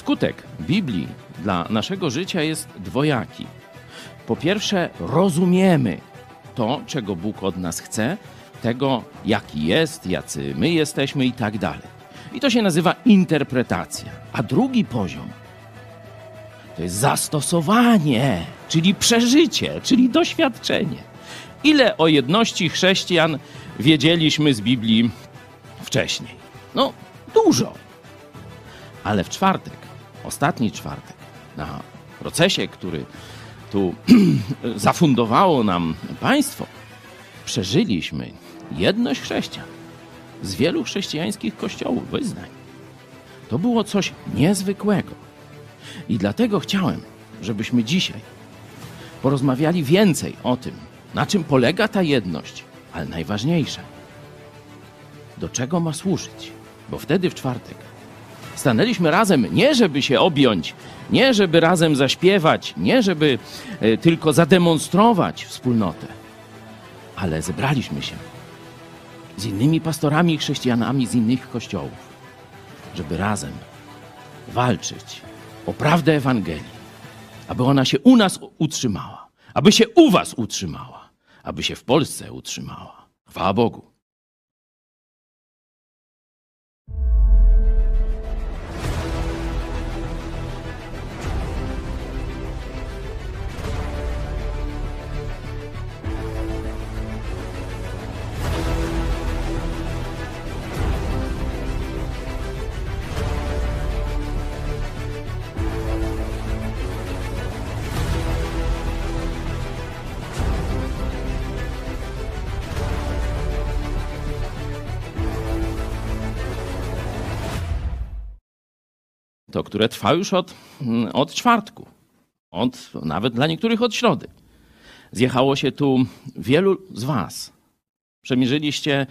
skutek Biblii dla naszego życia jest dwojaki. Po pierwsze, rozumiemy to, czego Bóg od nas chce, tego, jaki jest, jacy my jesteśmy i tak dalej. I to się nazywa interpretacja. A drugi poziom to jest zastosowanie, czyli przeżycie, czyli doświadczenie. Ile o jedności chrześcijan wiedzieliśmy z Biblii wcześniej? No, dużo. Ale w czwartek, ostatni czwartek, na procesie, który tu zafundowało nam państwo, przeżyliśmy jedność chrześcijan z wielu chrześcijańskich kościołów, wyznań. To było coś niezwykłego. I dlatego chciałem, żebyśmy dzisiaj porozmawiali więcej o tym, na czym polega ta jedność, ale najważniejsze, do czego ma służyć. Bo wtedy w czwartek stanęliśmy razem nie żeby się objąć, nie żeby razem zaśpiewać, nie żeby e, tylko zademonstrować wspólnotę, ale zebraliśmy się z innymi pastorami chrześcijanami z innych kościołów, żeby razem walczyć o prawdę Ewangelii, aby ona się u nas utrzymała, aby się u Was utrzymała, aby się w Polsce utrzymała. Chwała Bogu. To które trwa już od, mm, od czwartku, od, nawet dla niektórych od środy. Zjechało się tu wielu z Was. Przemierzyliście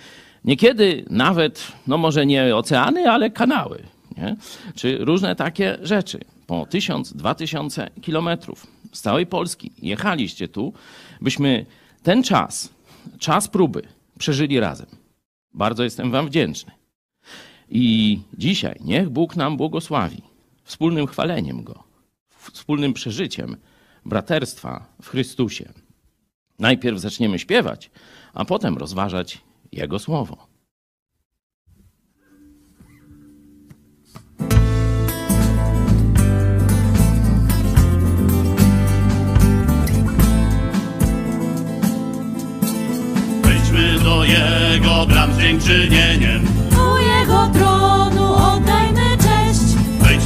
niekiedy nawet, no może nie oceany, ale kanały, nie? czy różne takie rzeczy. Po tysiąc, dwa tysiące kilometrów z całej Polski jechaliście tu, byśmy ten czas, czas próby przeżyli razem. Bardzo jestem Wam wdzięczny. I dzisiaj niech Bóg nam błogosławi wspólnym chwaleniem Go, wspólnym przeżyciem braterstwa w Chrystusie. Najpierw zaczniemy śpiewać, a potem rozważać Jego słowo. Wejdźmy do Jego bram z dziękczynieniem.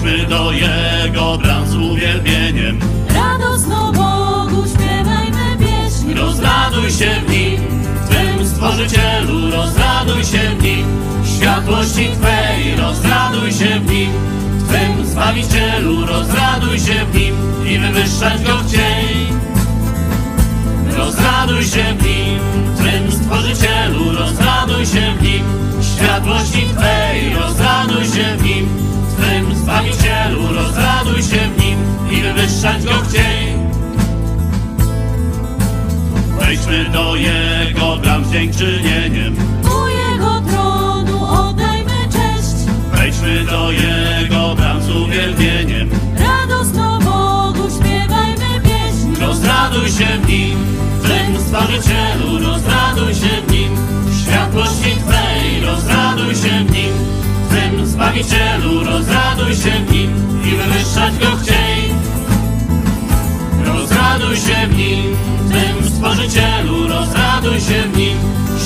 Wejdźmy do Jego bram z uwielbieniem. radosno Bogu śpiewajmy pieśń. Rozraduj się w Nim, w Twym Stworzycielu, rozraduj się w Nim. W światłości Twej, rozraduj się w Nim. W Twym Zbawicielu, rozraduj się w Nim i wywyższać Go chciej. Rozraduj się w Nim, w Twym Stworzycielu, rozraduj się w Nim. W światłości Twej, rozraduj się w Nim. Twym Zbawicielu, rozraduj się w Nim i wywyższać Go chciej. Wejdźmy do Jego bram z dziękczynieniem. U Jego tronu oddajmy cześć, Wejdźmy do Jego bram z uwielbieniem. radosno Bogu śpiewajmy pieśń. Rozraduj się w Nim, w tym Stworzycielu, rozraduj się w Nim. Światłości Twej, rozraduj się w Nim. Zbawicielu, rozraduj się w Nim i wywyższać Go chciej. Rozraduj się w Nim, tym Stworzycielu, rozraduj się w Nim.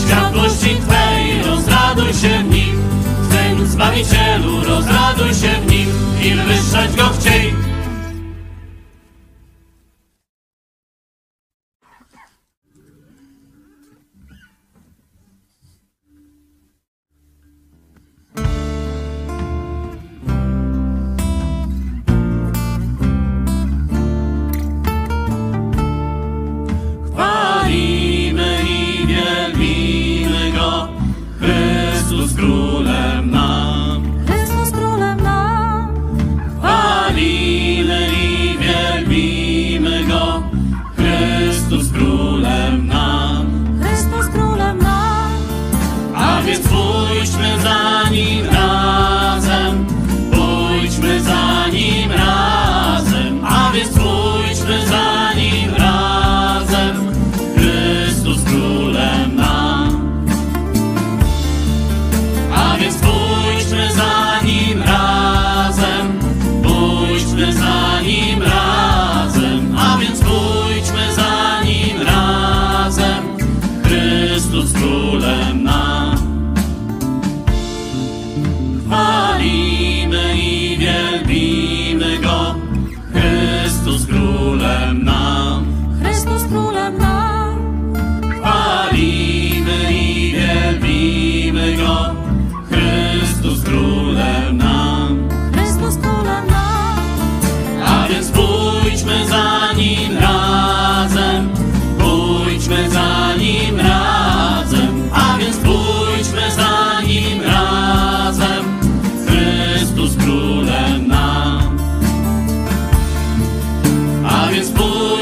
Światłości Twej, rozraduj się w Nim. Tym Zbawicielu, rozraduj się w Nim i wywyższać Go chciej.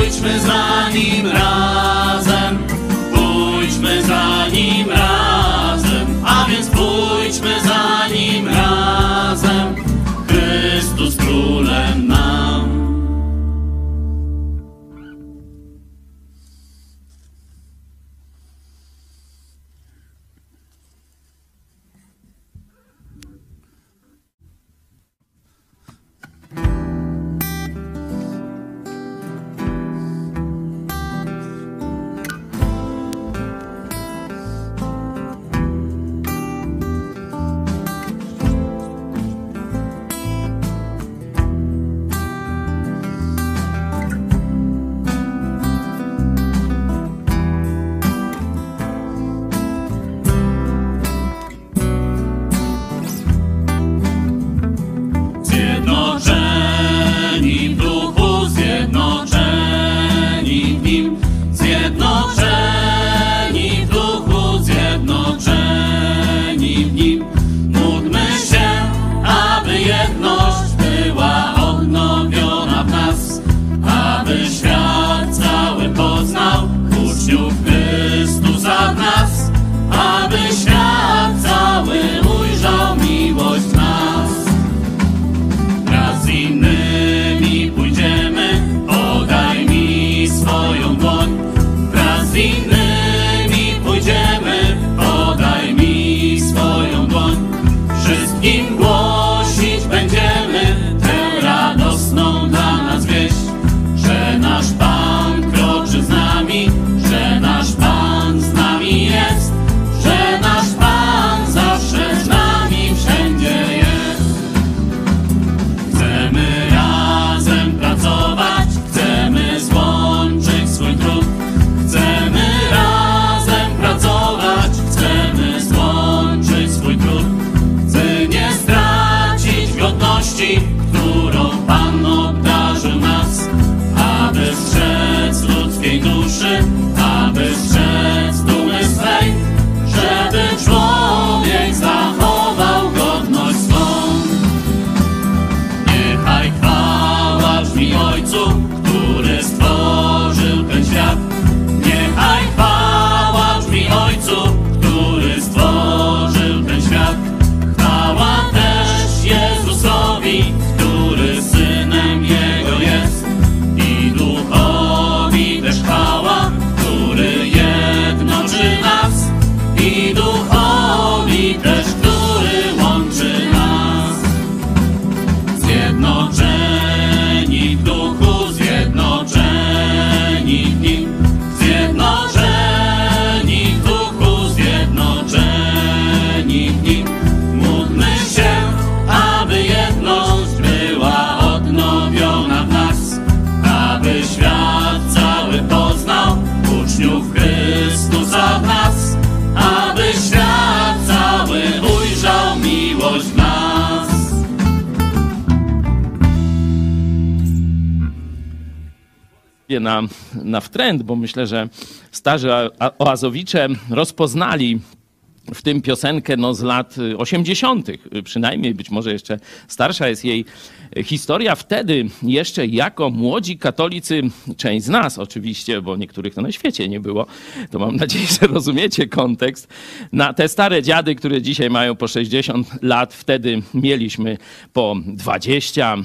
Deutsch mir san im na, wtręt, bo myślę, że starzy oazowicze rozpoznali w tym piosenkę no, z lat y, 80., y, przynajmniej być może jeszcze starsza jest jej y, historia. Wtedy jeszcze jako młodzi katolicy, część z nas oczywiście, bo niektórych to na świecie nie było, to mam nadzieję, że rozumiecie kontekst. Na te stare dziady, które dzisiaj mają po 60 lat, wtedy mieliśmy po 20,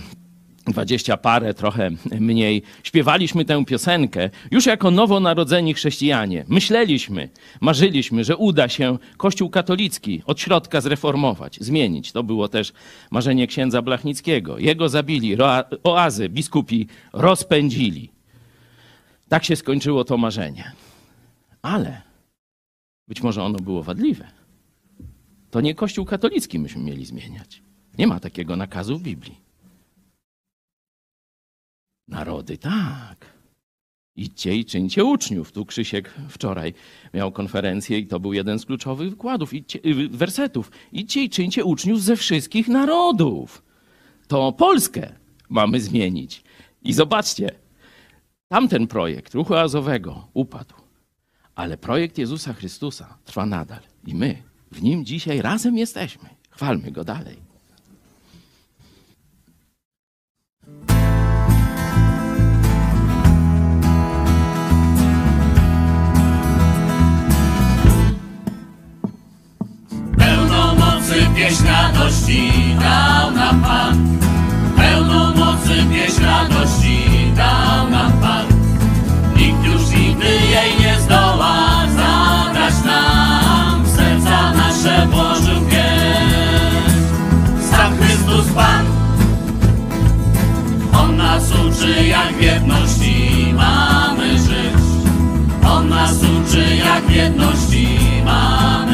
dwadzieścia parę, trochę mniej, śpiewaliśmy tę piosenkę już jako nowonarodzeni chrześcijanie. Myśleliśmy, marzyliśmy, że uda się Kościół katolicki od środka zreformować, zmienić. To było też marzenie księdza Blachnickiego. Jego zabili, oazy biskupi rozpędzili. Tak się skończyło to marzenie. Ale być może ono było wadliwe. To nie Kościół katolicki myśmy mieli zmieniać. Nie ma takiego nakazu w Biblii. Narody tak. Idźcie i czyńcie uczniów. Tu Krzysiek wczoraj miał konferencję i to był jeden z kluczowych wykładów, idźcie, y, wersetów. Idźcie i czyńcie uczniów ze wszystkich narodów. To Polskę mamy zmienić. I zobaczcie, tamten projekt Ruchu Azowego upadł, ale projekt Jezusa Chrystusa trwa nadal. I my w nim dzisiaj razem jesteśmy. Chwalmy go dalej. Pieśń radości dał nam Pan. Pełną mocy pieśń radości dał nam Pan. Nikt już nigdy jej nie zdoła zabrać nam. Serca nasze włożył pieśń. Sam Chrystus Pan. On nas uczy jak w jedności mamy żyć. On nas uczy jak w jedności mamy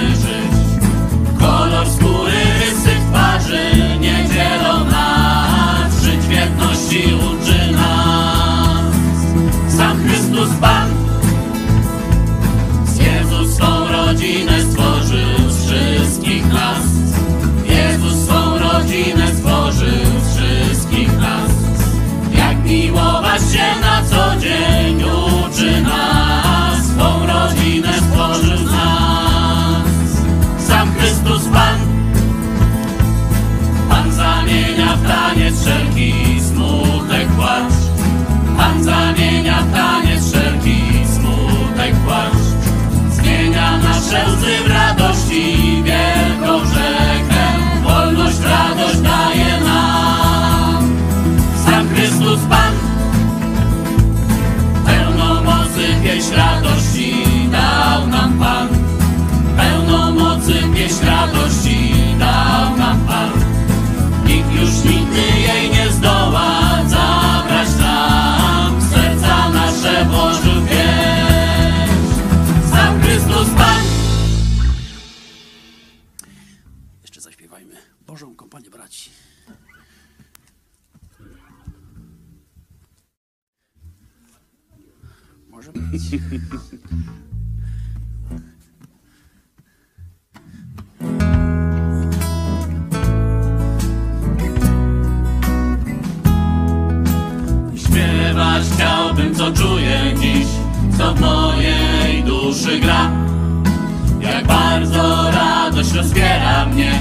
Pan. Pan zamienia w taniec wszelki smutek płacz. Pan zamienia w taniec wszelki smutek płacz. Zmienia nasze łzy w radości Śpiewać chciałbym, co czuję dziś, co w mojej duszy gra. Jak bardzo radość rozpiera mnie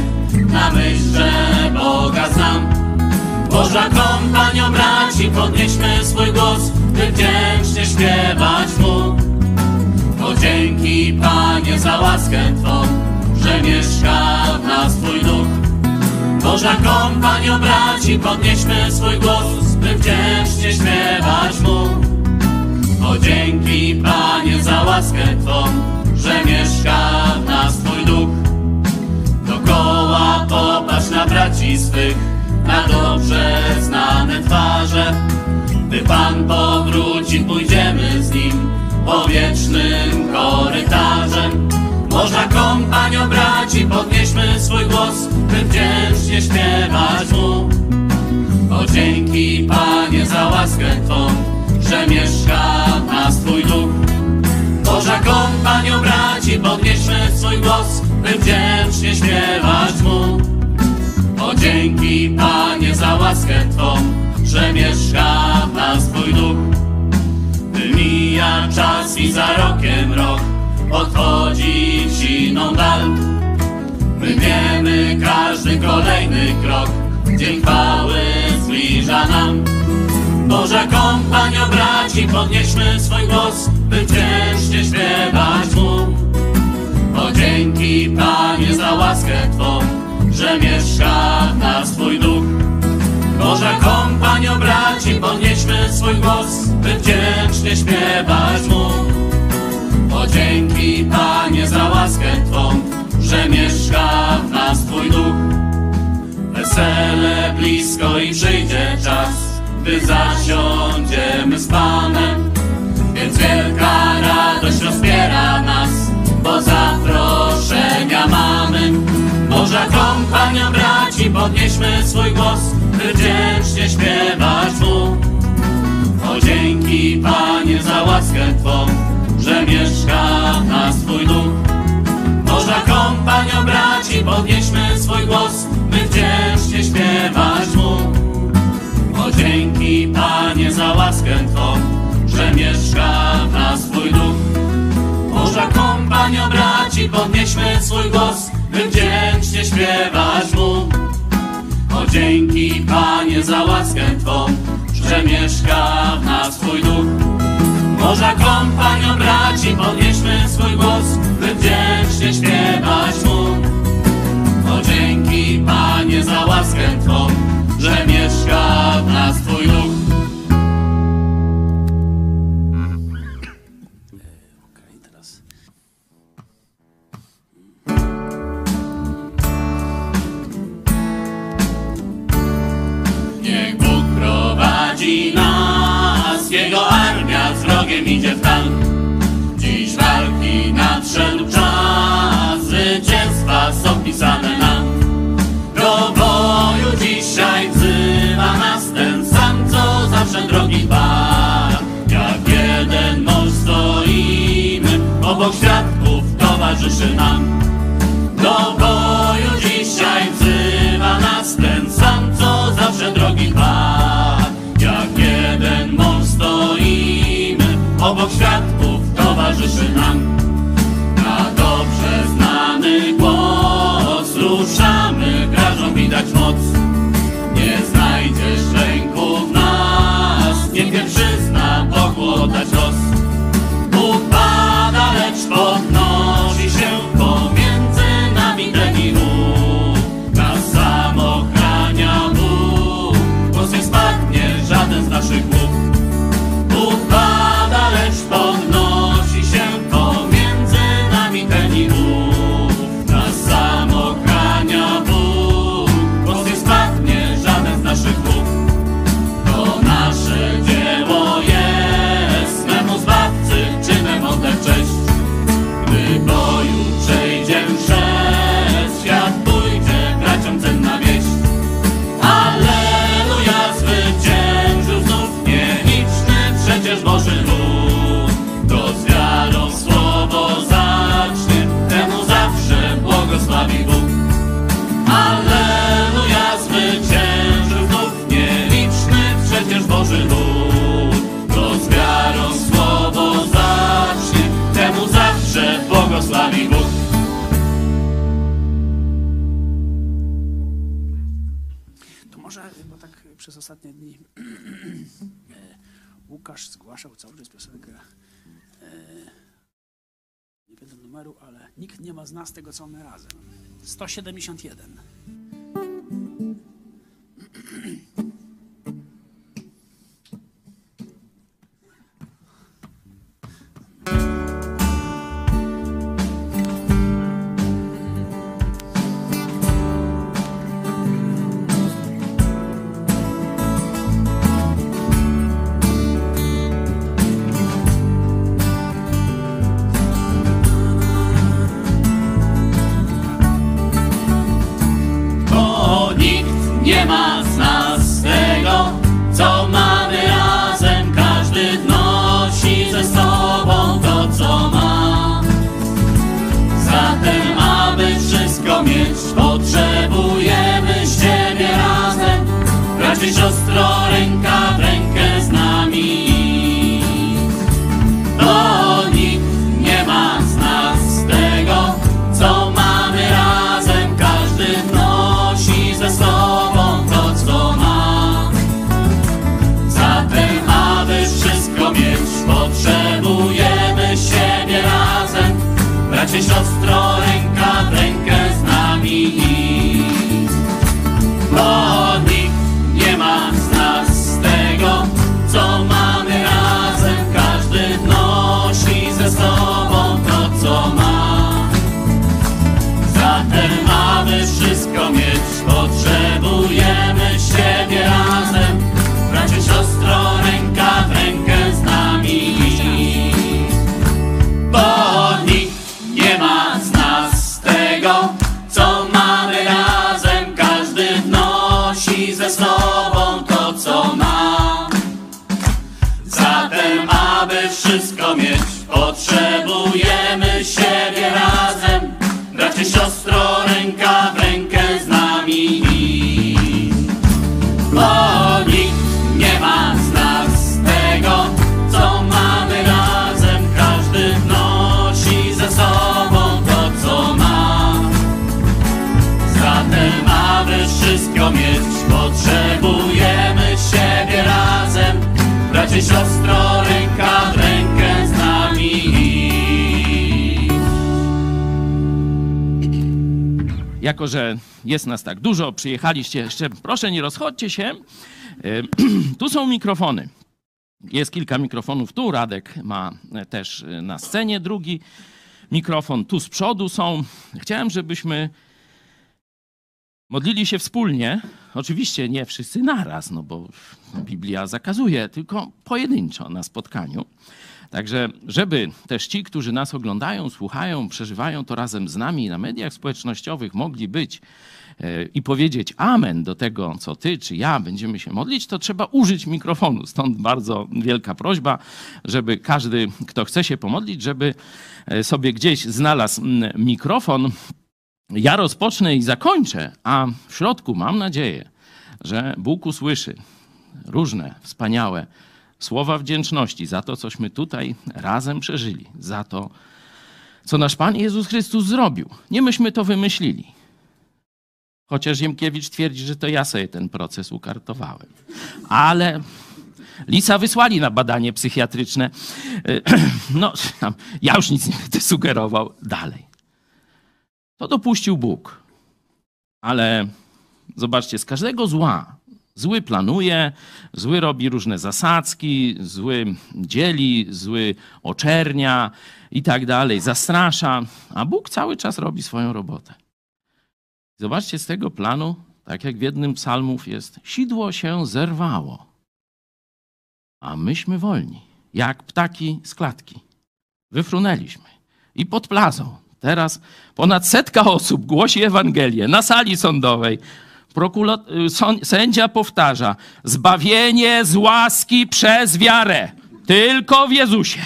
na myśl, że Boga znam. Boża kompanio braci, podnieśmy swój głos, by wdzięcznie śpiewać Mu. To dzięki Panie za łaskę Twą, że mieszka w nas Twój duch. Boża kompanio braci, podnieśmy swój głos, by wdzięcznie śpiewać Mu. O dzięki Panie za łaskę Twą, że mieszka w nas Twój duch. Dokoła popatrz na braci swych, na dobrze znane twarze. Gdy Pan powróci, pójdziemy z Nim po wiecznym korytarzem. Można kompanio braci, podnieśmy swój głos, by wdzięcznie śpiewać Mu. O dzięki Panie za łaskę Twą, że mieszka w nas Twój duch. Boża kompanio braci, podnieśmy swój głos, by wdzięcznie śpiewać Mu. Dzięki Panie za łaskę Twą, że mieszka w nas Twój duch. Mija czas i za rokiem rok odchodzi w siną dal. My wiemy każdy kolejny krok, dzień chwały zbliża nam. Boża kompanio braci, podnieśmy swój głos, by wdzięcznie śpiewać Mu. O dzięki Panie za łaskę Twą, mieszka w nas Twój duch. Boża kompanio braci, podnieśmy swój głos, by wdzięcznie śpiewać Mu. O dzięki Panie za łaskę Twą, że mieszka w nas Twój duch. Wesele blisko i przyjdzie czas, gdy zasiądziemy z Panem. Więc wielka radość rozpiera nas, bo zaproszenia mamy. Boża kompania braci, podnieśmy swój głos, by wdzięcznie śpiewać Mu. O dzięki Panie za łaskę Twą, że mieszka w nas Twój duch. Boża kompanio braci, podnieśmy swój głos, by wdzięcznie śpiewać Mu. O dzięki Panie za łaskę Twą, że mieszka w nas Twój duch. Boża kompanio braci, podnieśmy swój głos, by wdzięcznie śpiewać Mu. O dzięki Panie za łaskę Twą, że mieszka w nas Twój duch. Boża kompanio braci, podnieśmy swój głos, by wdzięcznie śpiewać Mu. O dzięki Panie za łaskę Twą, że mieszka w nas Twój duch. Wrogiem idzie w tal. Dziś walki nadszedł czas, zwycięstwa są pisane nam. Do boju dzisiaj wzywa nas ten sam, co zawsze drogi Pan. Jak jeden mąż stoimy, obok świadków towarzyszy nam. Do boju dzisiaj wzywa nas ten sam, co zawsze drogi Pan. Obok świadków towarzyszy nam. Na dobrze znany głos ruszamy, każą widać moc. Nie znajdziesz lęku w nas, niech nie przyzna Bogu oddać los. Łukasz zgłaszał cały czas piosenkę. E, nie pamiętam numeru, ale nikt nie ma z nas tego, co my razem. 171. jest nas tak dużo, przyjechaliście jeszcze, proszę nie rozchodźcie się. Tu są mikrofony. Jest kilka mikrofonów tu. Radek ma e, też e, na scenie drugi mikrofon. Tu z przodu są. Chciałem, żebyśmy modlili się wspólnie. Oczywiście nie wszyscy naraz, no bo Biblia zakazuje, tylko pojedynczo na spotkaniu. Także, żeby też ci, którzy nas oglądają, słuchają, przeżywają to razem z nami na mediach społecznościowych, mogli być e, i powiedzieć amen do tego, co ty czy ja będziemy się modlić, to trzeba użyć mikrofonu. Stąd bardzo wielka prośba, żeby każdy, kto chce się pomodlić, żeby e, sobie gdzieś znalazł mikrofon. Ja rozpocznę i zakończę, a w środku mam nadzieję, że Bóg usłyszy różne wspaniałe słowa wdzięczności za to, cośmy tutaj razem przeżyli, za to, co nasz Pan Jezus Chrystus zrobił. Nie myśmy to wymyślili. Chociaż Ziemkiewicz twierdzi, że to ja sobie ten proces ukartowałem. Ale Lisa wysłali na badanie psychiatryczne. No, ja już nic nie będę sugerował dalej. To dopuścił Bóg. Ale zobaczcie, z każdego zła Zły planuje, zły robi różne zasadzki, zły dzieli, zły oczernia i tak dalej, zastrasza, a Bóg cały czas robi swoją robotę. Zobaczcie z tego planu, tak jak w jednym psalmów jest, sidło się zerwało, a myśmy wolni, jak ptaki z klatki. Wyfrunęliśmy i pod plazą. Teraz ponad setka osób głosi Ewangelię na sali sądowej, sędzia powtarza: zbawienie z łaski przez wiarę, tylko w Jezusie.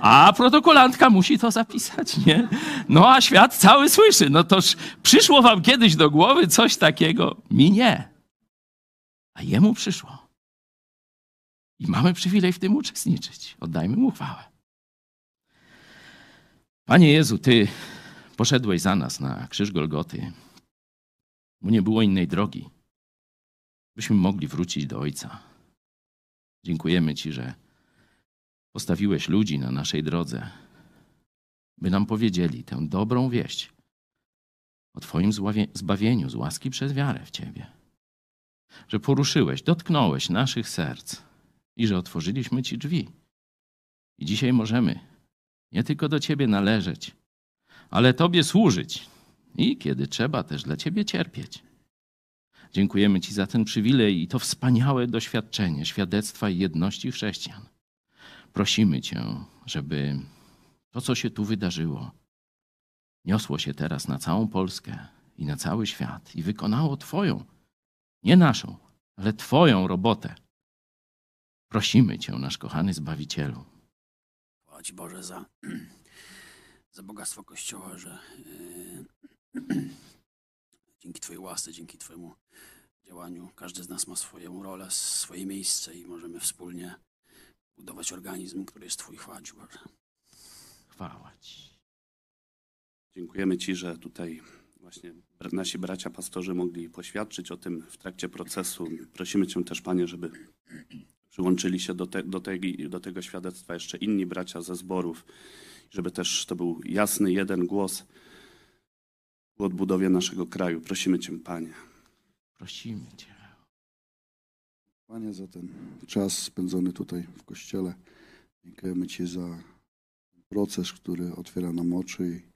A protokolantka musi to zapisać, nie? No a świat cały słyszy. No toż przyszło wam kiedyś do głowy coś takiego? Mi nie. A jemu przyszło. I mamy przywilej w tym uczestniczyć. Oddajmy mu chwałę. Panie Jezu, Ty poszedłeś za nas na krzyż Golgoty bo nie było innej drogi, byśmy mogli wrócić do Ojca. Dziękujemy Ci, że postawiłeś ludzi na naszej drodze, by nam powiedzieli tę dobrą wieść o Twoim zbawieniu z łaski przez wiarę w Ciebie. Że poruszyłeś, dotknąłeś naszych serc i że otworzyliśmy Ci drzwi. I dzisiaj możemy nie tylko do Ciebie należeć, ale Tobie służyć i kiedy trzeba też dla Ciebie cierpieć. Dziękujemy Ci za ten przywilej i to wspaniałe doświadczenie świadectwa i jedności chrześcijan. Prosimy Cię, żeby to, co się tu wydarzyło, niosło się teraz na całą Polskę i na cały świat i wykonało Twoją, nie naszą, ale Twoją robotę. Prosimy Cię, nasz kochany Zbawicielu. Ci Boże za, za bogactwo Kościoła, że yy, dzięki Twojej łasce, dzięki Twojemu działaniu każdy z nas ma swoją rolę, swoje miejsce i możemy wspólnie budować organizm, który jest Twój. Chwała Ci Boże. Chwała Ci. Dziękujemy Ci, że tutaj właśnie nasi bracia pastorzy mogli poświadczyć o tym w trakcie procesu. Prosimy Cię też, Panie, żeby przyłączyli się do, te, do, tej, do tego świadectwa jeszcze inni bracia ze zborów, żeby też to był jasny jeden głos w odbudowie naszego kraju. Prosimy Cię, Panie. Prosimy Cię. Panie, za ten czas spędzony tutaj w kościele. Dziękujemy Ci za proces, który otwiera nam oczy i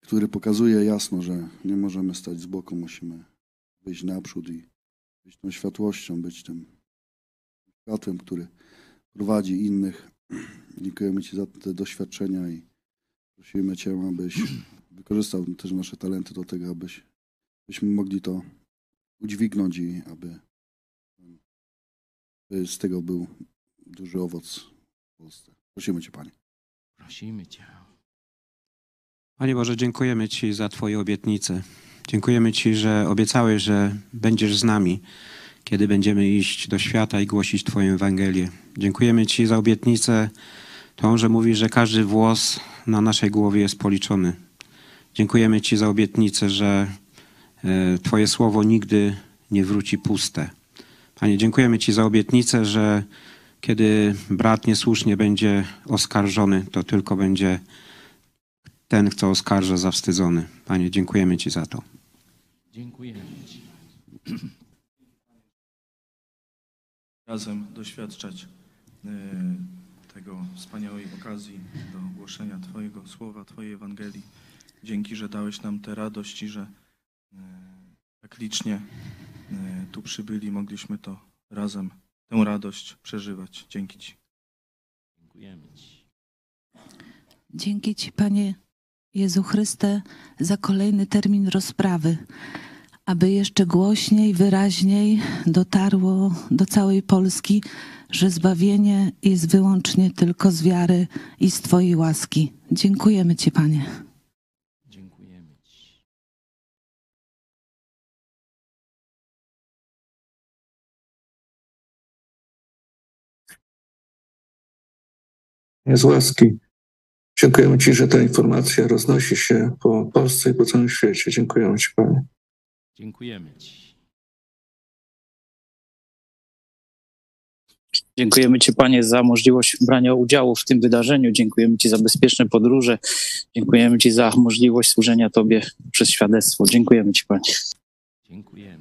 który pokazuje jasno, że nie możemy stać z boku, musimy wyjść naprzód i być tą światłością, być tym światłem, który prowadzi innych. Dziękujemy Ci za te doświadczenia i prosimy Cię, abyś wykorzystał też nasze talenty do tego, abyś, abyśmy mogli to udźwignąć i aby by z tego był duży owoc w Polsce. Prosimy Cię, Panie. Prosimy Cię. Panie Boże, dziękujemy Ci za Twoje obietnice. Dziękujemy Ci, że obiecałeś, że będziesz z nami, kiedy będziemy iść do świata i głosić Twoją Ewangelię. Dziękujemy Ci za obietnicę tą, że mówisz, że każdy włos na naszej głowie jest policzony. Dziękujemy Ci za obietnicę, że e, Twoje słowo nigdy nie wróci puste. Panie, dziękujemy Ci za obietnicę, że kiedy brat niesłusznie będzie oskarżony, to tylko będzie ten, kto oskarża, zawstydzony. Panie, dziękujemy Ci za to. Dziękujemy Ci. razem doświadczać e, tego wspaniałej okazji do głoszenia Twojego słowa, Twojej Ewangelii. Dzięki, że dałeś nam tę radość i że e, tak licznie e, tu przybyli, mogliśmy to razem, tę radość przeżywać. Dzięki Ci. Dziękujemy Ci. Dzięki Ci, Panie Jezu Chryste, za kolejny termin rozprawy, aby jeszcze głośniej, wyraźniej dotarło do całej Polski, że zbawienie jest wyłącznie tylko z wiary i z Twojej łaski. Dziękujemy Ci, Panie. Z łaski. Dziękujemy Ci, że ta informacja roznosi się po Polsce i po całym świecie. Dziękujemy Ci, Panie. Dziękujemy Ci. Dziękujemy Ci, Panie, za możliwość brania udziału w tym wydarzeniu. Dziękujemy Ci za bezpieczne podróże. Dziękujemy Ci za możliwość służenia Tobie przez świadectwo. Dziękujemy Ci, Panie. Dziękujemy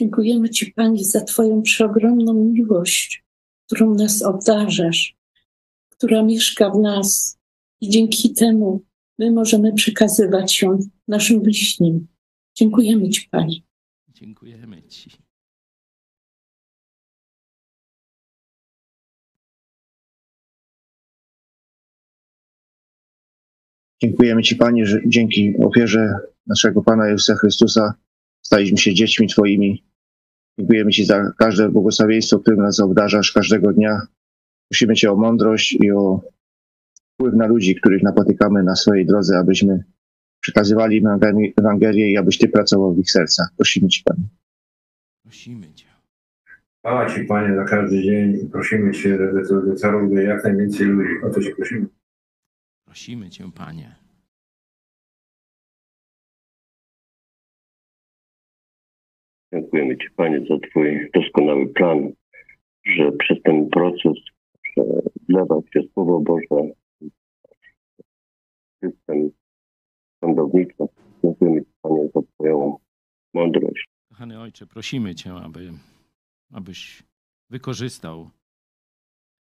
Dziękujemy Ci, Panie, za Twoją przeogromną miłość, którą nas obdarzasz, która mieszka w nas i dzięki temu my możemy przekazywać ją naszym bliźnim. Dziękujemy Ci, Panie. Dziękujemy Ci. Dziękujemy Ci, Panie, że dzięki ofierze naszego Pana Jezusa Chrystusa staliśmy się dziećmi Twoimi. Dziękujemy Ci za każde błogosławieństwo, którym nas obdarzasz każdego dnia. Prosimy Cię o mądrość i o wpływ na ludzi, których napotykamy na swojej drodze, abyśmy przekazywali im Ewangelię- i abyś Ty pracował w ich sercach. Prosimy Cię, Panie. Prosimy Cię. Chwała Ci, Panie, za każdy dzień i prosimy Cię, żeby to do jak najwięcej ludzi. O to Cię prosimy. Prosimy Cię, Panie. Dziękujemy Ci, Panie, za Twój doskonały plan, że przez ten proces przelewa się Słowo Boże, system sądownictwa. Dziękujemy Ci, Panie, za Twoją mądrość. Kochany Ojcze, prosimy Cię, aby, abyś wykorzystał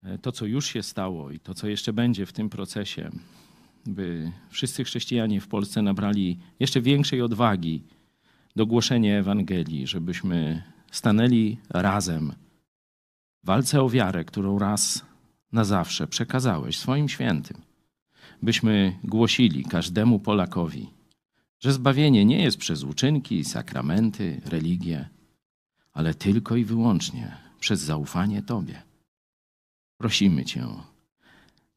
e, to, co już się stało i to, co jeszcze będzie w tym procesie, by wszyscy chrześcijanie w Polsce nabrali jeszcze większej odwagi do głoszenia Ewangelii, żebyśmy stanęli razem w walce o wiarę, którą raz na zawsze przekazałeś swoim świętym, byśmy głosili każdemu Polakowi, że zbawienie nie jest przez uczynki, sakramenty, religię, ale tylko i wyłącznie przez zaufanie Tobie. Prosimy Cię,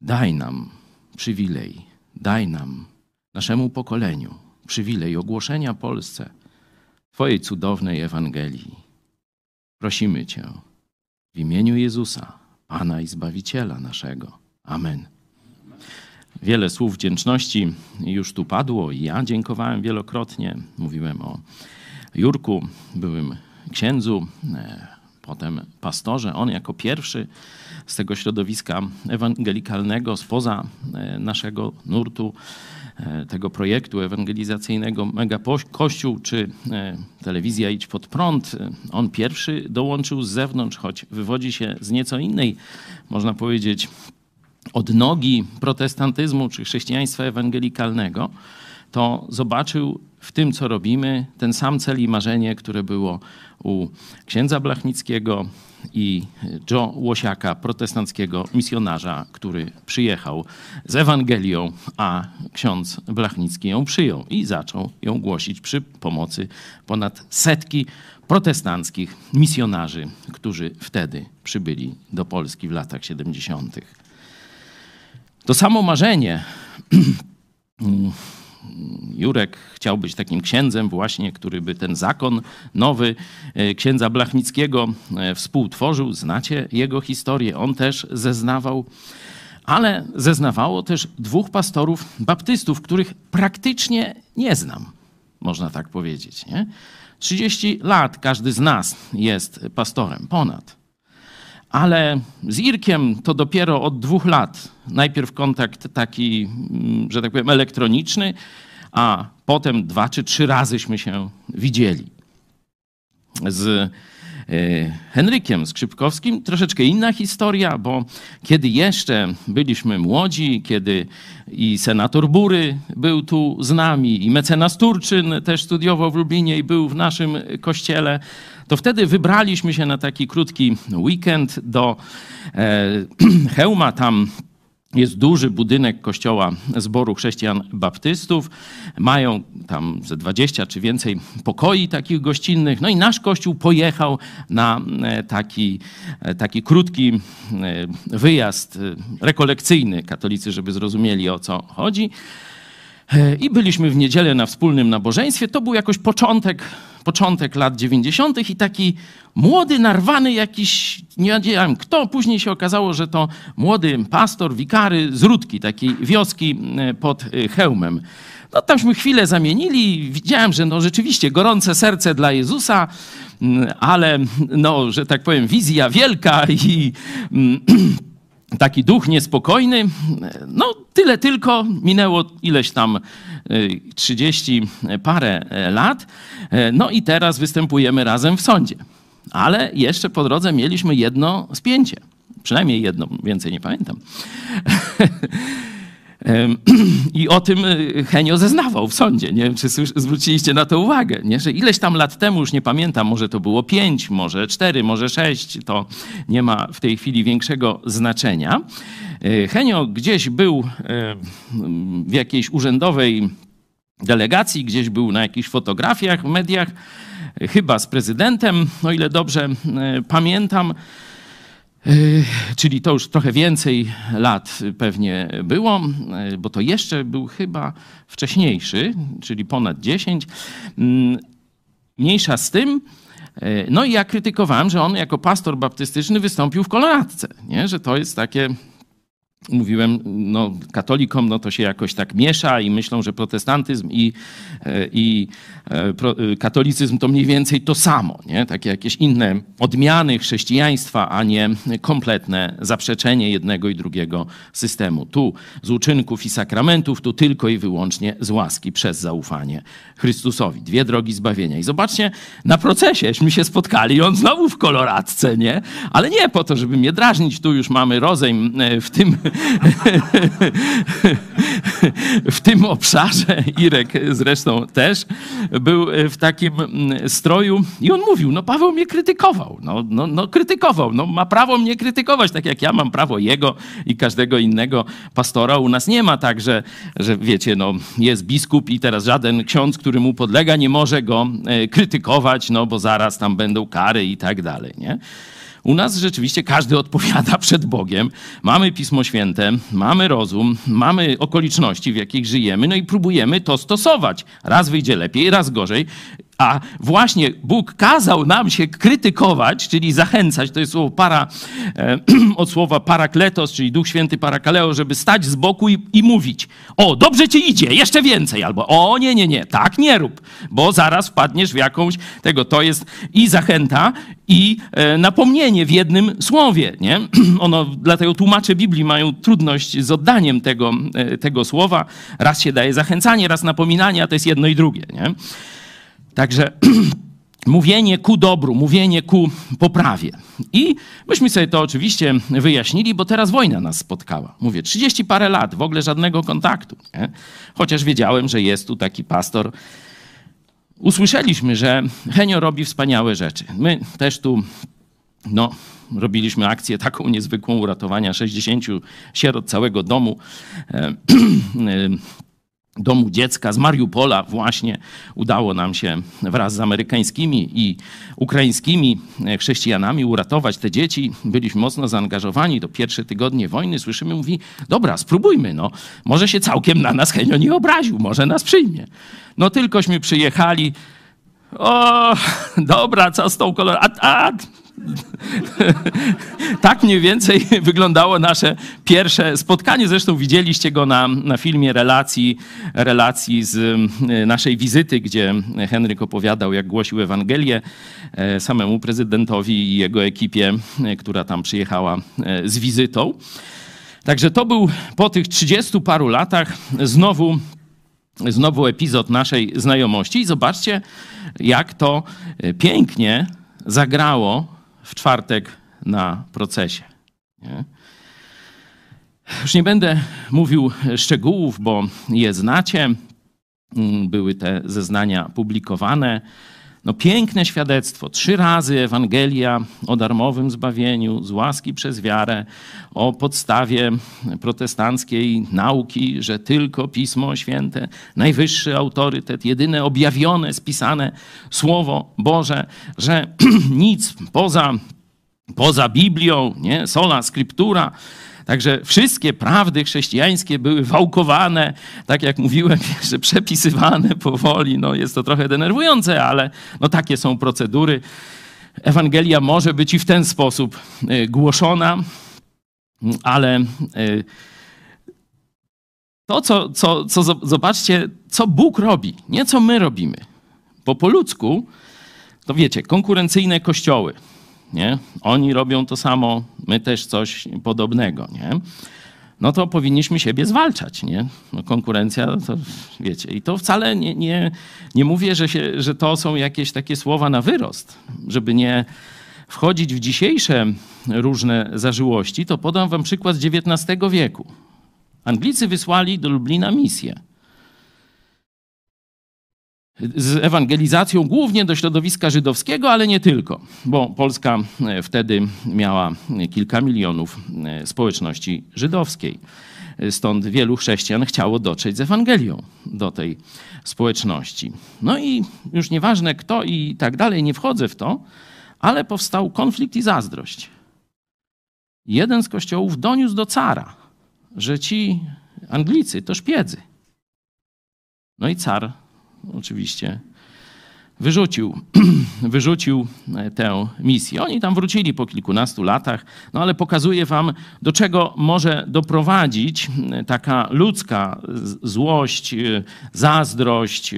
daj nam przywilej, daj nam, naszemu pokoleniu, przywilej ogłoszenia Polsce Twojej cudownej Ewangelii. Prosimy Cię w imieniu Jezusa, Pana i Zbawiciela naszego. Amen. Wiele słów wdzięczności już tu padło i ja dziękowałem wielokrotnie. Mówiłem o Jurku, byłym księdzu, e, potem pastorze. On jako pierwszy z tego środowiska ewangelikalnego, spoza e, naszego nurtu, tego projektu ewangelizacyjnego Mega Kościół czy telewizja Idź Pod Prąd. On pierwszy dołączył z zewnątrz, choć wywodzi się z nieco innej, można powiedzieć, odnogi protestantyzmu czy chrześcijaństwa ewangelikalnego, to zobaczył w tym, co robimy, ten sam cel i marzenie, które było u księdza Blachnickiego i Joe Łosiaka, protestanckiego misjonarza, który przyjechał z Ewangelią, a ksiądz Blachnicki ją przyjął i zaczął ją głosić przy pomocy ponad setki protestanckich misjonarzy, którzy wtedy przybyli do Polski w latach 70. To samo marzenie. Jurek chciał być takim księdzem właśnie, który by ten zakon nowy e, księdza Blachnickiego e, współtworzył. Znacie jego historię. On też zeznawał, ale zeznawało też dwóch pastorów baptystów, których praktycznie nie znam, można tak powiedzieć. Nie? 30 lat każdy z nas jest pastorem, ponad ale z Irkiem to dopiero od dwóch lat. Najpierw kontakt taki, mm, że tak powiem, elektroniczny, a potem dwa czy trzy razyśmy się widzieli. Z e, Henrykiem Skrzypkowskim troszeczkę inna historia, bo kiedy jeszcze byliśmy młodzi, kiedy i senator Bury był tu z nami, i mecenas Turczyn też studiował w Lublinie i był w naszym kościele, to wtedy wybraliśmy się na taki krótki weekend do e, Hełma. Tam jest duży budynek kościoła zboru chrześcijan baptystów. Mają tam ze 20 czy więcej pokoi takich gościnnych. No i nasz kościół pojechał na e, taki, e, taki krótki wyjazd rekolekcyjny. Katolicy, żeby zrozumieli o co chodzi. I byliśmy w niedzielę na wspólnym nabożeństwie. To był jakoś początek początek lat 90. i taki młody, narwany jakiś, nie wiem kto, później się okazało, że to młody pastor, wikary z Rudki, takiej wioski e, pod e, Hełmem. No tamśmy chwilę zamienili, widziałem, że no rzeczywiście gorące serce dla Jezusa, ale no, że tak powiem, wizja wielka i taki duch niespokojny. No tyle tylko, minęło ileś tam 30 y, parę e, lat. E, no i teraz występujemy razem w sądzie. Ale jeszcze po drodze mieliśmy jedno spięcie. Przynajmniej jedno, więcej nie pamiętam. I o tym y, Henio zeznawał w sądzie. Nie wiem, czy zwróciliście na to uwagę, nie? że ileś tam lat temu, już nie pamiętam, może to było pięć, może cztery, może sześć, to nie ma w tej chwili większego znaczenia. E, Henio gdzieś był e, w jakiejś urzędowej delegacji, gdzieś był na jakichś fotografiach w mediach, e, chyba z prezydentem, o ile dobrze pamiętam. Czyli to już trochę więcej lat pewnie było, bo to jeszcze był chyba wcześniejszy, czyli ponad 10. Mm, mniejsza z tym, E, no i ja krytykowałem, że on jako pastor baptystyczny wystąpił w koloradce, nie? że to jest takie mówiłem, no, katolikom no, to się jakoś tak miesza i myślą, że protestantyzm i, i katolicyzm to mniej więcej to samo, nie? takie jakieś inne odmiany chrześcijaństwa, a nie kompletne zaprzeczenie jednego i drugiego systemu. Tu z uczynków i sakramentów, tu tylko i wyłącznie z łaski przez zaufanie Chrystusowi. Dwie drogi zbawienia. I zobaczcie, na proceseśmy się spotkali, on znowu w koloradce, nie? Ale nie po to, żeby mnie drażnić, tu już mamy rozejm w tym w tym obszarze, Irek zresztą też, był w takim mm, stroju i on mówił, no Paweł mnie krytykował, no, no, no krytykował, no ma prawo mnie krytykować, tak jak ja mam prawo jego i każdego innego pastora. U nas nie ma tak, że, że wiecie, no jest biskup i teraz żaden ksiądz, który mu podlega, nie może go e, krytykować, no bo zaraz tam będą kary i tak dalej, nie? U nas rzeczywiście każdy odpowiada przed Bogiem. Mamy Pismo Święte, mamy rozum, mamy okoliczności, w jakich żyjemy, no i próbujemy to stosować. Raz wyjdzie lepiej, raz gorzej. A właśnie Bóg kazał nam się krytykować, czyli zachęcać, to jest słowo para, e, od słowa parakletos, czyli Duch Święty parakaleo, żeby stać z boku i, i, mówić, o, dobrze ci idzie, jeszcze więcej, albo o, nie, nie, nie, tak nie rób, bo zaraz wpadniesz w jakąś tego. To jest i zachęta, i e, napomnienie w jednym słowie, nie? Ono, dlatego tłumacze Biblii mają trudność z oddaniem tego, e, tego słowa. Raz się daje zachęcanie, raz napominanie, a to jest jedno i drugie, nie? Także mówienie ku dobru, mówienie ku poprawie. I myśmy sobie to oczywiście wyjaśnili, bo teraz wojna nas spotkała. Mówię, 30 parę lat, w ogóle żadnego kontaktu. Nie? Chociaż wiedziałem, że jest tu taki pastor. Usłyszeliśmy, że Henio robi wspaniałe rzeczy. My też tu, no, robiliśmy akcję taką niezwykłą uratowania 60 sierot całego domu. E, domu dziecka z Mariupola właśnie udało nam się wraz z amerykańskimi i ukraińskimi chrześcijanami uratować te dzieci. Byliśmy mocno zaangażowani do pierwsze tygodnie wojny. Słyszymy, mówi, dobra, spróbujmy, no. Może się całkiem na nas Henio nie obraził, może nas przyjmie. No tylkośmy przyjechali, o, dobra, co z tą kolorą? A, a, tak mniej więcej wyglądało nasze pierwsze spotkanie. Zresztą widzieliście go na, na filmie relacji, relacji z y, naszej wizyty, gdzie Henryk opowiadał, jak głosił Ewangelię e, samemu prezydentowi i jego ekipie, e, która tam przyjechała e, z wizytą. Także to był po tych 30 paru latach znowu, znowu epizod naszej znajomości. I zobaczcie, jak to pięknie zagrało w czwartek na procesie. Nie? Już nie będę mówił szczegółów, bo je znacie. Mm, były te zeznania publikowane. No piękne świadectwo. Trzy razy Ewangelia o darmowym zbawieniu, z łaski przez wiarę, o podstawie protestanckiej nauki, że tylko Pismo Święte, najwyższy autorytet, jedyne objawione, spisane Słowo Boże, że nic poza, poza Biblią, nie? sola scriptura, Także wszystkie prawdy chrześcijańskie były wałkowane, tak jak mówiłem, że przepisywane powoli. No jest to trochę denerwujące, ale no takie są procedury. Ewangelia może być i w ten sposób e, głoszona, ale e, to, co, co, co zobaczcie, co Bóg robi, nie co my robimy. Bo po ludzku, to wiecie, konkurencyjne kościoły, nie? Oni robią to samo, my też coś podobnego, nie? No to powinniśmy siebie zwalczać, nie? No konkurencja, to wiecie. I to wcale nie, nie, nie mówię, że, się, że to są jakieś takie słowa na wyrost, żeby nie wchodzić w dzisiejsze różne zażyłości, to podam wam przykład z XIX wieku. Anglicy wysłali do Lublina misję z ewangelizacją głównie do środowiska żydowskiego, ale nie tylko, bo Polska e, wtedy miała kilka milionów e, społeczności żydowskiej. Stąd wielu chrześcijan chciało dotrzeć z Ewangelią do tej społeczności. No i już nieważne kto i tak dalej, nie wchodzę w to, ale powstał konflikt i zazdrość. Jeden z kościołów doniósł do cara, że ci Anglicy to szpiedzy. No i car oczywiście wyrzucił, wyrzucił e, tę misję. Oni tam wrócili po kilkunastu latach, no ale pokazuje wam, do czego może doprowadzić e, taka ludzka złość, e, zazdrość,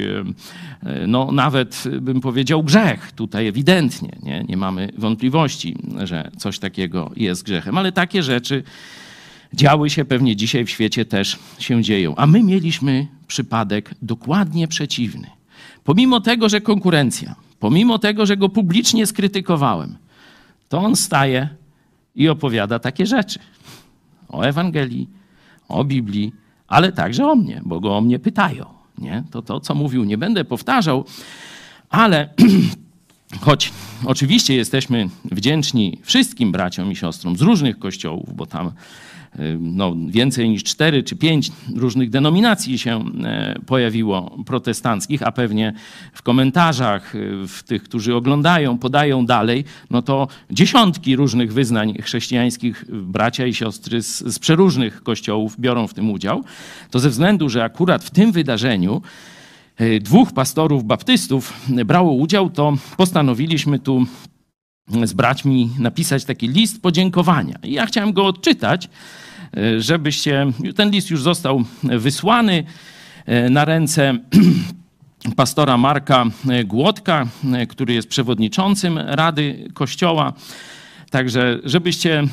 no nawet bym powiedział grzech. Tutaj ewidentnie nie, nie mamy wątpliwości, że coś takiego jest grzechem, ale takie rzeczy działy się pewnie dzisiaj w świecie też się dzieją. A my mieliśmy przypadek dokładnie przeciwny. Pomimo tego, że konkurencja, pomimo tego, że go publicznie skrytykowałem, to on staje i opowiada takie rzeczy o Ewangelii, o Biblii, ale także o mnie, bo go o mnie pytają. Nie? To to, co mówił, nie będę powtarzał, ale choć oczywiście jesteśmy wdzięczni wszystkim braciom i siostrom z różnych kościołów, bo tam no, więcej niż cztery czy pięć różnych denominacji się e, pojawiło protestanckich, a pewnie w komentarzach, e, w tych, którzy oglądają, podają dalej, no to dziesiątki różnych wyznań chrześcijańskich bracia i siostry z, z przeróżnych kościołów biorą w tym udział, to ze względu, że akurat w tym wydarzeniu e, dwóch pastorów baptystów brało udział, to postanowiliśmy tu z braćmi napisać taki list podziękowania. I ja chciałem go odczytać, e, żebyście. Ten list już został wysłany e, na ręce pastora Marka Głodka, e, który jest przewodniczącym Rady Kościoła. Także, żebyście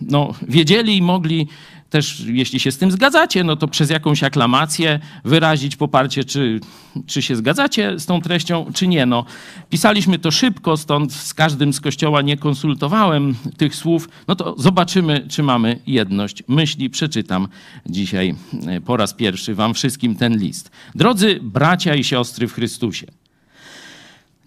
no, wiedzieli i mogli też jeśli się z tym zgadzacie, no to przez jakąś aklamację wyrazić poparcie, czy, czy się zgadzacie z tą treścią, czy nie. No, pisaliśmy to szybko, stąd z każdym z kościoła nie konsultowałem tych słów. No to zobaczymy, czy mamy jedność myśli. Przeczytam dzisiaj e, po raz pierwszy wam wszystkim ten list. Drodzy bracia i siostry w Chrystusie.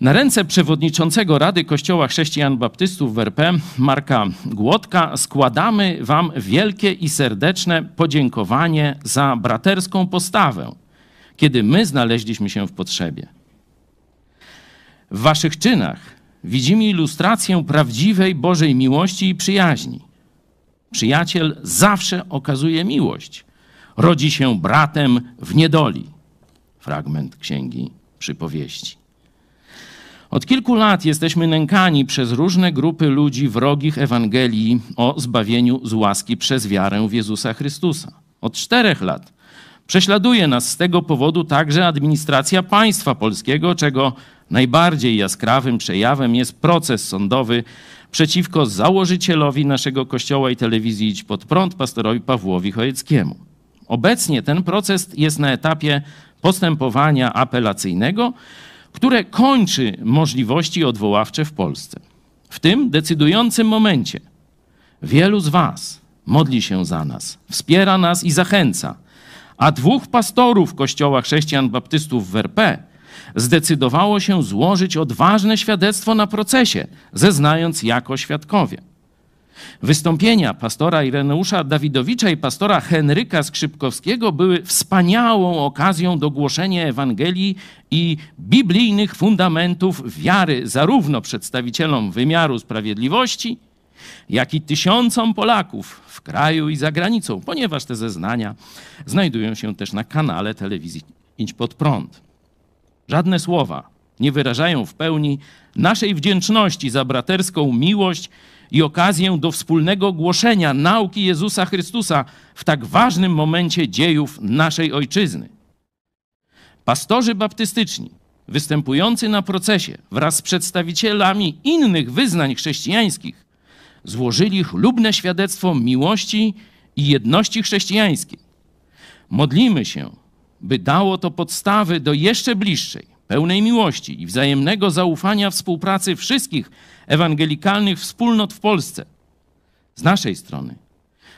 Na ręce przewodniczącego Rady Kościoła Chrześcijan Baptystów w RP, Marka Głodka, składamy Wam wielkie i serdeczne podziękowanie za braterską postawę, kiedy my znaleźliśmy się w potrzebie. W Waszych czynach widzimy ilustrację prawdziwej Bożej miłości i przyjaźni. Przyjaciel zawsze okazuje miłość, rodzi się bratem w niedoli. Fragment księgi przypowieści. Od kilku lat jesteśmy nękani przez różne grupy ludzi wrogich Ewangelii o zbawieniu z łaski przez wiarę w Jezusa Chrystusa. Od czterech lat prześladuje nas z tego powodu także administracja państwa polskiego, czego najbardziej jaskrawym przejawem jest proces sądowy przeciwko założycielowi naszego kościoła i telewizji Idź Pod Prąd, pastorowi Pawłowi Chojeckiemu. Obecnie ten proces jest na etapie postępowania apelacyjnego, które kończy możliwości odwoławcze w Polsce. W tym decydującym momencie wielu z Was modli się za nas, wspiera nas i zachęca, a dwóch pastorów Kościoła Chrześcijan Baptystów w RP zdecydowało się złożyć odważne świadectwo na procesie, zeznając jako świadkowie. Wystąpienia pastora Ireneusza Dawidowicza i pastora Henryka Skrzypkowskiego były wspaniałą okazją do głoszenia Ewangelii i biblijnych fundamentów wiary zarówno przedstawicielom wymiaru sprawiedliwości, jak i tysiącom Polaków w kraju i za granicą, ponieważ te zeznania znajdują się też na kanale telewizji Idź Pod Prąd. Żadne słowa nie wyrażają w pełni naszej wdzięczności za braterską miłość i okazję do wspólnego głoszenia nauki Jezusa Chrystusa w tak ważnym momencie dziejów naszej ojczyzny. Pastorzy baptystyczni, występujący na procesie wraz z przedstawicielami innych wyznań chrześcijańskich, złożyli chlubne świadectwo miłości i jedności chrześcijańskiej. Modlimy się, by dało to podstawy do jeszcze bliższej, pełnej miłości i wzajemnego zaufania współpracy wszystkich ewangelikalnych wspólnot w Polsce. Z naszej strony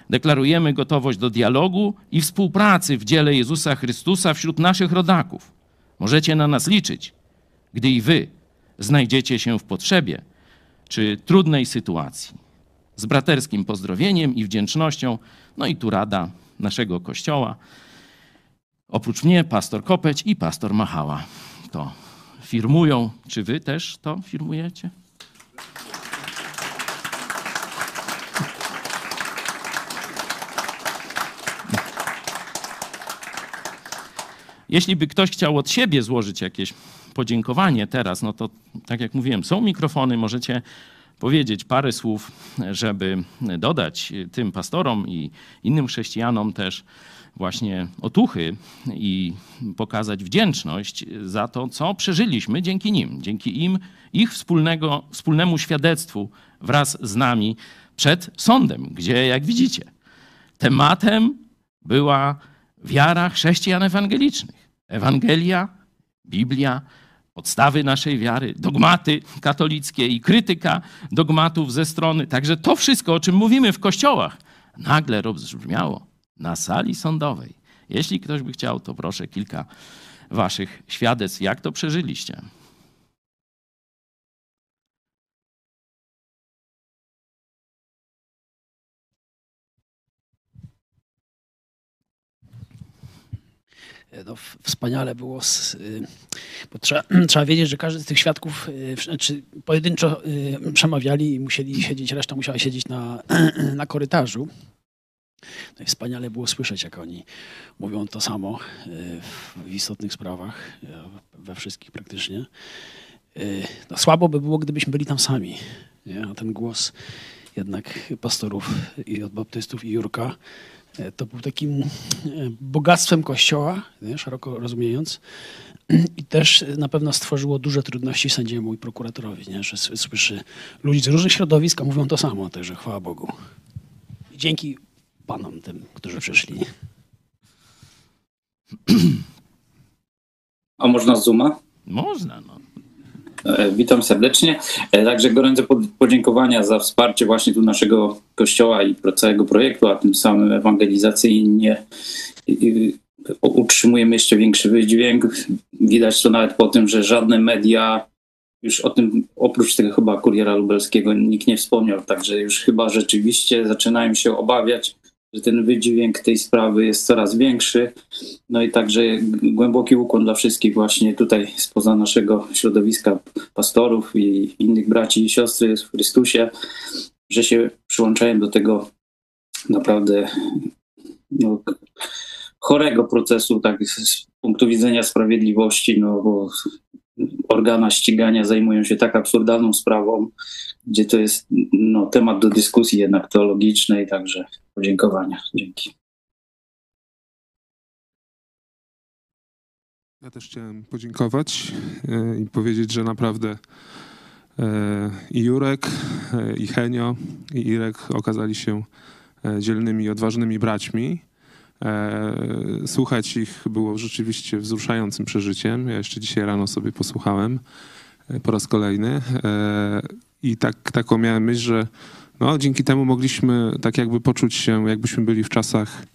deklarujemy gotowość do dialogu i współpracy w dziele Jezusa Chrystusa wśród naszych rodaków. Możecie na nas liczyć, gdy i wy znajdziecie się w potrzebie czy trudnej sytuacji. Z braterskim pozdrowieniem i wdzięcznością, no i tu rada naszego kościoła. Oprócz mnie pastor Kopeć i pastor Machała to firmują. Czy wy też to firmujecie? Jeśli by ktoś chciał od siebie złożyć jakieś podziękowanie teraz, no to tak jak mówiłem, są mikrofony, możecie powiedzieć parę słów, żeby dodać tym pastorom i innym chrześcijanom też właśnie otuchy i pokazać wdzięczność za to, co przeżyliśmy dzięki nim, dzięki im, ich wspólnego, wspólnemu świadectwu wraz z nami przed sądem, gdzie, jak widzicie, tematem była wiara chrześcijan ewangelicznych. Ewangelia, Biblia, podstawy naszej wiary, dogmaty katolickie i krytyka dogmatów ze strony. Także to wszystko, o czym mówimy w kościołach, nagle rozbrzmiało na sali sądowej. Jeśli ktoś by chciał, to proszę kilka waszych świadectw, jak to przeżyliście. No, wspaniale było, z, bo trzeba, trzeba wiedzieć, że każdy z tych świadków znaczy pojedynczo przemawiali i musieli siedzieć, reszta musiała siedzieć na, na korytarzu. No i wspaniale było słyszeć, jak oni mówią to samo w istotnych sprawach, we wszystkich praktycznie. No, słabo by było, gdybyśmy byli tam sami. Nie? A ten głos jednak pastorów i od baptystów i Jurka to był takim bogactwem kościoła, nie? szeroko rozumiejąc. I też na pewno stworzyło duże trudności sędziemu i prokuratorowi, nie? że słyszy ludzi z różnych środowisk, a mówią to samo, także chwała Bogu. I dzięki panom tym, którzy przyszli. A można z Zooma? Można, no. Witam serdecznie. Także gorące podziękowania za wsparcie właśnie tu naszego kościoła i całego projektu, a tym samym ewangelizacyjnie utrzymujemy jeszcze większy wydźwięk. Widać to nawet po tym, że żadne media już o tym, oprócz tego chyba Kuriera Lubelskiego, nikt nie wspomniał. Także już chyba rzeczywiście zaczynają się obawiać, że ten wydźwięk tej sprawy jest coraz większy. No i także głęboki ukłon dla wszystkich właśnie tutaj spoza naszego środowiska pastorów i innych braci i siostry w Chrystusie, że się przyłączają do tego naprawdę no, chorego procesu, tak z punktu widzenia sprawiedliwości, no bo organa ścigania zajmują się tak absurdalną sprawą, gdzie to jest no, temat do dyskusji jednak teologicznej, także podziękowania. Dzięki. Ja też chciałem podziękować i powiedzieć, że naprawdę i Jurek, i Henio, i Irek okazali się dzielnymi odważnymi braćmi. Słuchać ich było rzeczywiście wzruszającym przeżyciem. Ja jeszcze dzisiaj rano sobie posłuchałem po raz kolejny i tak, taką miałem myśl, że no, dzięki temu mogliśmy tak jakby poczuć się, jakbyśmy byli w czasach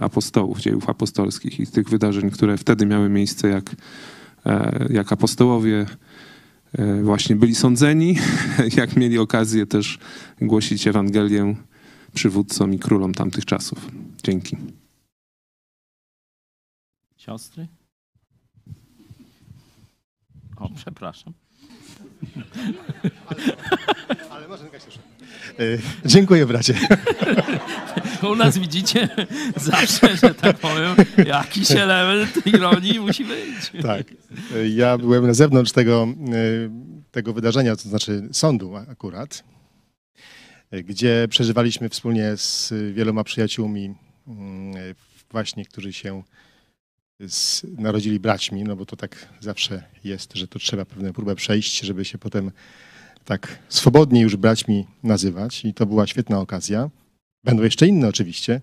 apostołów, dziejów apostolskich i tych wydarzeń, które wtedy miały miejsce, jak, jak apostołowie właśnie byli sądzeni, jak mieli okazję też głosić Ewangelię przywódcom i królom tamtych czasów. Dzięki. Siostry? O, przepraszam. Ale może Dziękuję, bracie. U nas widzicie zawsze, że tak powiem, jakiś element ironii musi być. Tak. Ja byłem na zewnątrz tego, tego wydarzenia, to znaczy sądu akurat, gdzie przeżywaliśmy wspólnie z wieloma przyjaciółmi właśnie, którzy się z, narodzili braćmi, no bo to tak zawsze jest, że to trzeba pewną próbę przejść, żeby się potem tak swobodnie już braćmi nazywać i to była świetna okazja. Będą jeszcze inne oczywiście.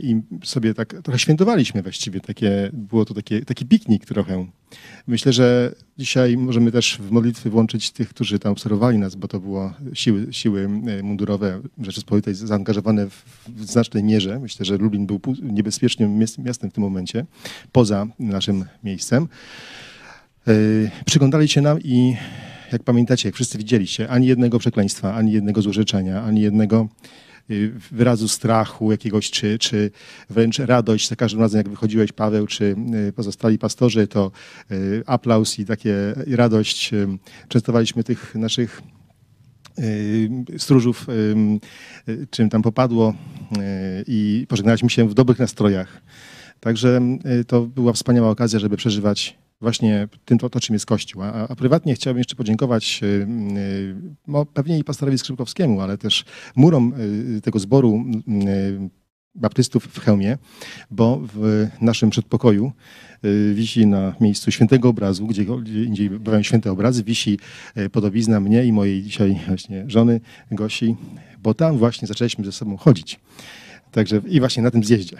I sobie tak trochę świętowaliśmy właściwie, takie, było to takie, taki piknik trochę. Myślę, że dzisiaj możemy też w modlitwy włączyć tych, którzy tam obserwowali nas, bo to było siły, siły mundurowe Rzeczypospolitej zaangażowane w, w znacznej mierze. Myślę, że Lublin był niebezpiecznym miastem w tym momencie, poza naszym miejscem. Przyglądali się nam i jak pamiętacie, jak wszyscy widzieliście, ani jednego przekleństwa, ani jednego złorzeczenia, ani jednego wyrazu strachu jakiegoś, czy, czy wręcz radość za każdym razem, jak wychodziłeś, Paweł, czy pozostali pastorzy, to aplauz i takie radość. Częstowaliśmy tych naszych stróżów, czym tam popadło i pożegnaliśmy się w dobrych nastrojach. Także to była wspaniała okazja, żeby przeżywać właśnie tym, to, to czym jest Kościół. A, a prywatnie chciałbym jeszcze podziękować no, pewnie i pastorowi Skrzypkowskiemu, ale też murom y, tego zboru baptystów w Chełmie, bo w naszym przedpokoju wisi na miejscu świętego obrazu, gdzie, indziej bywają święte obrazy, wisi podobizna mnie i mojej dzisiaj właśnie żony Gosi, bo tam właśnie zaczęliśmy ze sobą chodzić. Także i właśnie na tym zjeździe.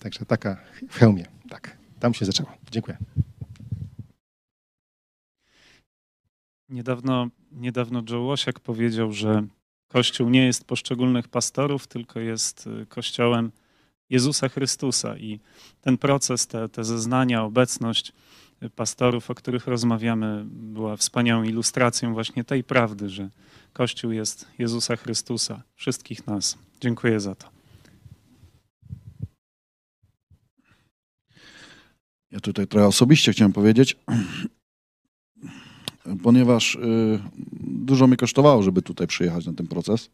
Także taka w Chełmie, tak. Tam się zaczęło. Dziękuję. Niedawno, niedawno Joe Łosiak powiedział, że Kościół nie jest poszczególnych pastorów, tylko jest y, Kościołem Jezusa Chrystusa. I ten proces, te, te zeznania, obecność y, pastorów, o których rozmawiamy, była wspaniałą ilustracją właśnie tej prawdy, że Kościół jest Jezusa Chrystusa, wszystkich nas. Dziękuję za to. Ja tutaj trochę osobiście chciałem powiedzieć, ponieważ y, dużo mnie kosztowało, żeby tutaj przyjechać na ten proces.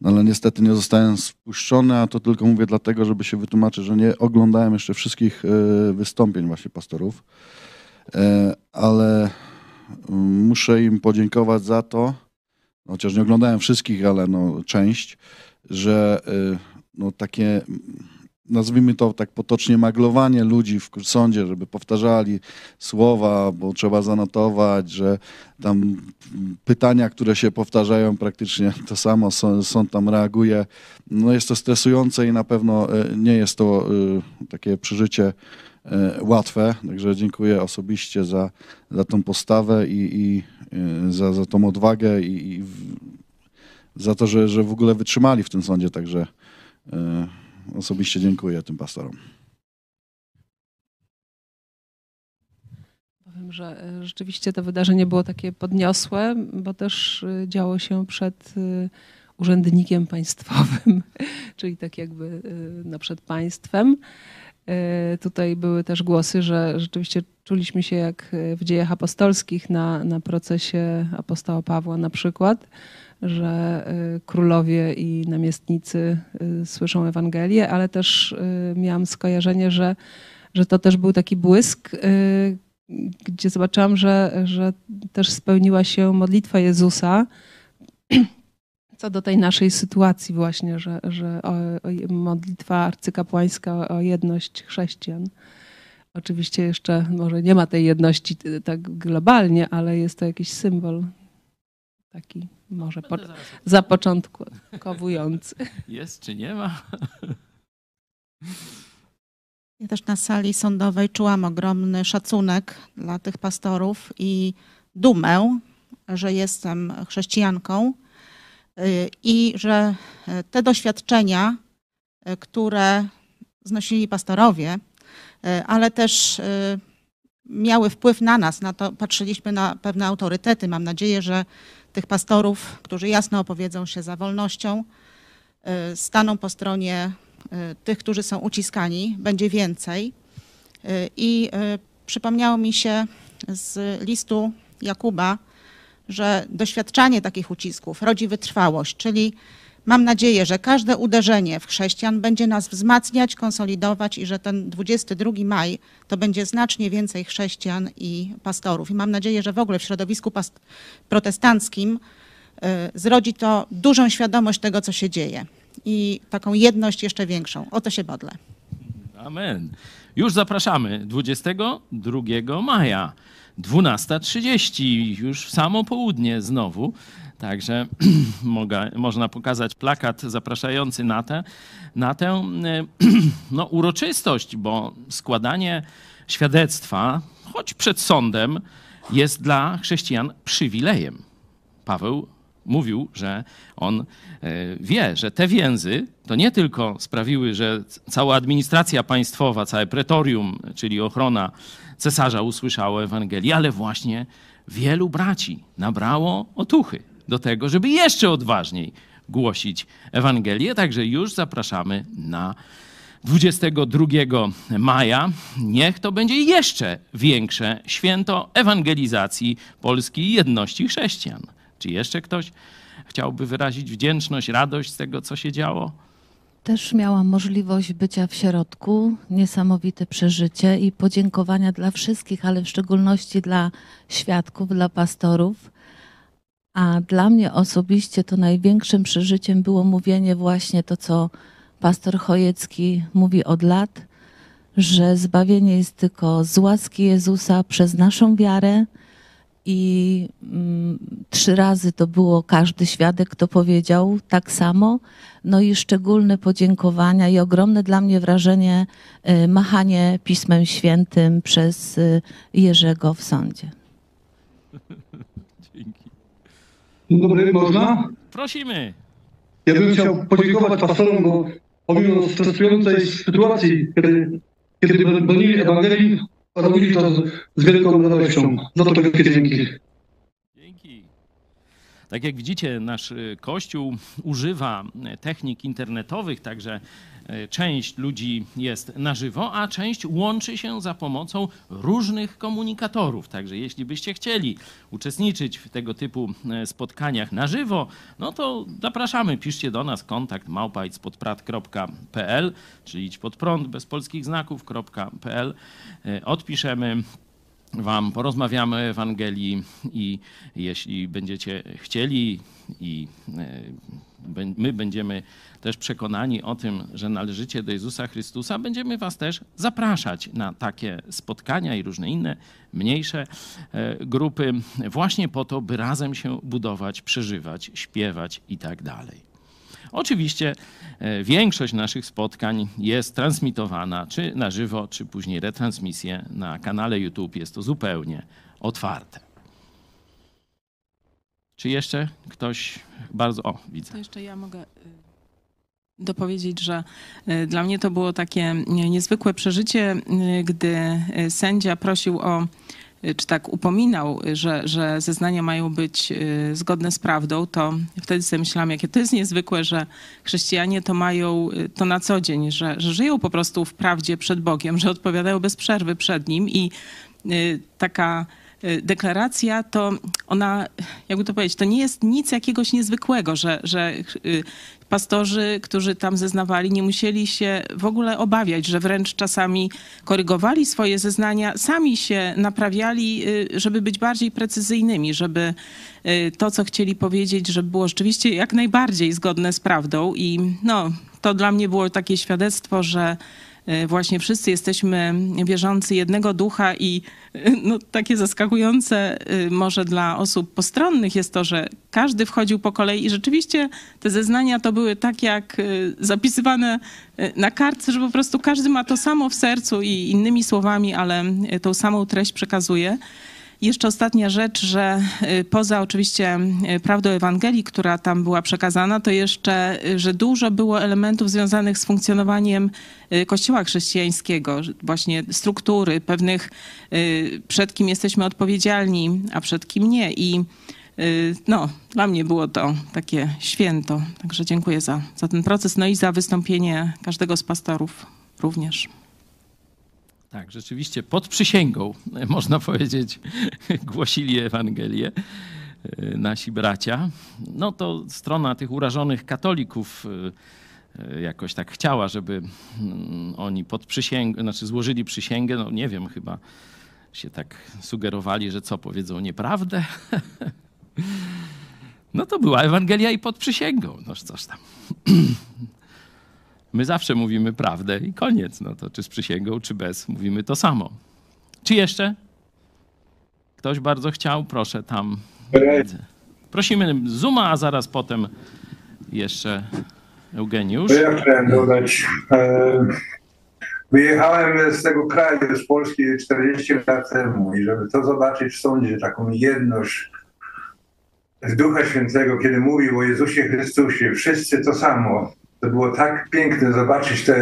No ale niestety nie zostałem spuszczony, a to tylko mówię dlatego, żeby się wytłumaczyć, że nie oglądałem jeszcze wszystkich y, wystąpień właśnie pastorów. E, Ale mm, muszę im podziękować za to, chociaż nie oglądałem wszystkich, ale no część, że y, no takie nazwijmy to tak potocznie, maglowanie ludzi w sądzie, żeby powtarzali słowa, bo trzeba zanotować, że tam pytania, które się powtarzają praktycznie to samo, sąd, tam reaguje. No jest to stresujące i na pewno e, nie jest to e, takie przeżycie e, łatwe, także dziękuję osobiście za, za tą postawę i, i za, za tą odwagę i, i w, za to, że, że w ogóle wytrzymali w tym sądzie, także osobiście dziękuję tym pastorom. Powiem, że e, rzeczywiście to wydarzenie było takie podniosłe, bo też e, działo się przed e, urzędnikiem państwowym, czyli tak jakby no, przed państwem. Tutaj były też głosy, że rzeczywiście czuliśmy się jak w dziejach apostolskich na, na procesie apostoła Pawła na przykład że y, królowie i namiestnicy y, słyszą Ewangelię, ale też y, miałam skojarzenie, że, że to też był taki błysk, gdzie zobaczyłam, że, że też spełniła się modlitwa Jezusa co do tej naszej sytuacji właśnie, że, że o, o modlitwa arcykapłańska o jedność chrześcijan. Oczywiście jeszcze może nie ma tej jedności tak globalnie, ale jest to jakiś symbol taki może po, zapoczątkowujący. Jest czy nie ma? Ja też na sali sądowej czułam ogromny szacunek dla tych pastorów i dumę, że jestem chrześcijanką y, i że y, te doświadczenia, y, które znosili pastorowie, ale też miały wpływ na nas, na to patrzyliśmy na pewne autorytety. Mam nadzieję, że tych pastorów, którzy jasno opowiedzą się za wolnością, y, staną po stronie y, tych, którzy są uciskani, będzie więcej. Y, I przypomniało mi się z listu Jakuba, że doświadczanie takich ucisków rodzi wytrwałość, czyli Mam nadzieję, że każde uderzenie w chrześcijan będzie nas wzmacniać, konsolidować i że ten 22 maj to będzie znacznie więcej chrześcijan i pastorów. I mam nadzieję, że w ogóle w środowisku protestanckim y, zrodzi to dużą świadomość tego, co się dzieje i taką jedność jeszcze większą. O to się modlę. Amen. Już zapraszamy 22 maja. 12.30, już w samo południe znowu. Także mogę, można pokazać plakat zapraszający na tę, na tę no, uroczystość, bo składanie świadectwa, choć przed sądem, jest dla chrześcijan przywilejem. Paweł mówił, że on e, wie, że te więzy to nie tylko sprawiły, że cała administracja państwowa, całe pretorium, czyli ochrona cesarza usłyszało Ewangelię, ale właśnie wielu braci nabrało otuchy do tego, żeby jeszcze odważniej głosić Ewangelię. Także już zapraszamy na 22 maja. Niech to będzie jeszcze większe święto ewangelizacji Polski i jedności chrześcijan. Czy jeszcze ktoś chciałby wyrazić wdzięczność, radość z tego, co się działo? Też miałam możliwość bycia w środku, niesamowite przeżycie i podziękowania dla wszystkich, ale w szczególności dla świadków, dla pastorów. A dla mnie osobiście to największym przeżyciem było mówienie właśnie to, co pastor Chojecki mówi od lat, że zbawienie jest tylko z łaski Jezusa przez naszą wiarę. I mm, trzy razy to było każdy świadek, kto powiedział tak samo. No i szczególne podziękowania i ogromne dla mnie wrażenie y, machanie Pismem Świętym przez y, Jerzego w sądzie. Dzięki. Dzień dobry, można? Prosimy. Ja bym chciał podziękować pastorom, bo pomimo stresującej sytuacji, kiedy, kiedy bronili Ewangelii, robili to z, wielką radością. Za to wielkie dzięki. Tak jak widzicie, nasz y, Kościół używa y, technik internetowych, także część ludzi jest na żywo, a część łączy się za pomocą różnych komunikatorów. Także jeśli byście chcieli uczestniczyć w tego typu spotkaniach na żywo, no to zapraszamy, piszcie do nas kontakt małpajdspodprat.pl, czyli idź pod prąd bez polskich znaków.pl. Odpiszemy Wam porozmawiamy o Ewangelii i jeśli będziecie chcieli i e, my będziemy też przekonani o tym, że należycie do Jezusa Chrystusa, będziemy Was też zapraszać na takie spotkania i różne inne mniejsze e, grupy, właśnie po to, by razem się budować, przeżywać, śpiewać i tak dalej. Oczywiście e, większość naszych spotkań jest transmitowana czy na żywo, czy później retransmisję na kanale YouTube. Jest to zupełnie otwarte. Czy jeszcze ktoś bardzo. O, widzę. To jeszcze ja mogę y, dopowiedzieć, że y, dla mnie to było takie niezwykłe przeżycie, y, gdy sędzia prosił o czy tak upominał, że, że zeznania mają być y, zgodne z prawdą, to wtedy sobie myślałam, jakie to jest niezwykłe, że chrześcijanie to mają y, to na co dzień, że, że żyją po prostu w prawdzie przed Bogiem, że odpowiadają bez przerwy przed Nim i y, taka deklaracja, to ona, jakby to powiedzieć, to nie jest nic jakiegoś niezwykłego, że, że pastorzy, którzy tam zeznawali, nie musieli się w ogóle obawiać, że wręcz czasami korygowali swoje zeznania, sami się naprawiali, y, żeby być bardziej precyzyjnymi, żeby y, to, co chcieli powiedzieć, żeby było rzeczywiście jak najbardziej zgodne z prawdą. I no, to dla mnie było takie świadectwo, że właśnie wszyscy jesteśmy wierzący jednego ducha i e, no, takie zaskakujące e, może dla osób postronnych jest to, że każdy wchodził po kolei i rzeczywiście te zeznania to były tak jak zapisywane na kartce, że po prostu każdy ma to samo w sercu i innymi słowami, ale tą samą treść przekazuje. Jeszcze ostatnia rzecz, że y, poza oczywiście y, prawdą Ewangelii, która tam była przekazana, to jeszcze, y, że dużo było elementów związanych z funkcjonowaniem Kościoła chrześcijańskiego, właśnie struktury, pewnych przed kim jesteśmy odpowiedzialni, a przed kim nie. I no, dla mnie było to takie święto. Także dziękuję za, za ten proces, no i za wystąpienie każdego z pastorów również. Tak, rzeczywiście pod przysięgą, można powiedzieć, głosili Ewangelię e, nasi bracia. No to strona tych urażonych katolików e, e, jakoś tak chciała, żeby mm, oni pod przysięgę, znaczy złożyli przysięgę, no nie wiem, chyba się tak sugerowali, że co, powiedzą nieprawdę? No to była Ewangelia i pod przysięgą, noż coś tam. My zawsze mówimy prawdę i koniec. No to czy z przysięgą, czy bez, mówimy to samo. Czy jeszcze? Ktoś bardzo chciał? Proszę tam. Prosimy Zuma, a zaraz potem jeszcze Eugeniusz. Ja chciałem dodać. E, wyjechałem z tego kraju, z Polski 40 lat temu i żeby to zobaczyć w sądzie, taką jedność Ducha Świętego, kiedy mówił o Jezusie Chrystusie, wszyscy to samo, to było tak piękne zobaczyć te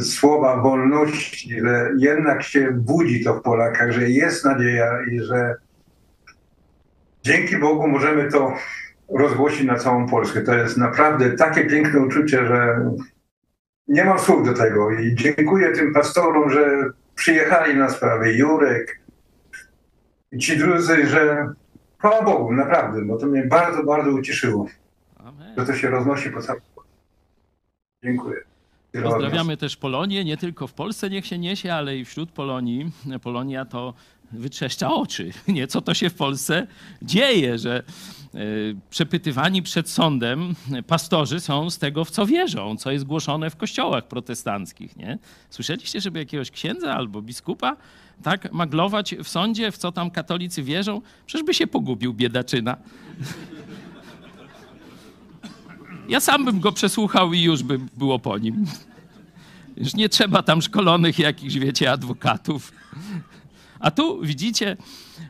słowa wolności, że jednak się budzi to w Polakach, że jest nadzieja i że dzięki Bogu możemy to rozgłosić na całą Polskę. To jest naprawdę takie piękne uczucie, że nie mam słów do tego. I dziękuję tym pastorom, że przyjechali na sprawę. Jurek i ci drudzy, że chwała Bogu, naprawdę, bo to mnie bardzo, bardzo ucieszyło, Amen. że to się roznosi po całym Dziękuję. Pozdrawiamy też Polonię, nie tylko w Polsce niech się niesie, ale i wśród Polonii. Polonia to wytrzeszcza oczy, nie co to się w Polsce dzieje, że e, przepytywani przed sądem pastorzy są z tego, w co wierzą, co jest głoszone w kościołach protestanckich. Nie? Słyszeliście, żeby jakiegoś księdza albo biskupa tak maglować w sądzie, w co tam katolicy wierzą? Przecież by się pogubił biedaczyna. Ja sam bym go przesłuchał i już by było po nim. Już nie trzeba tam szkolonych jakichś, wiecie, adwokatów. A tu widzicie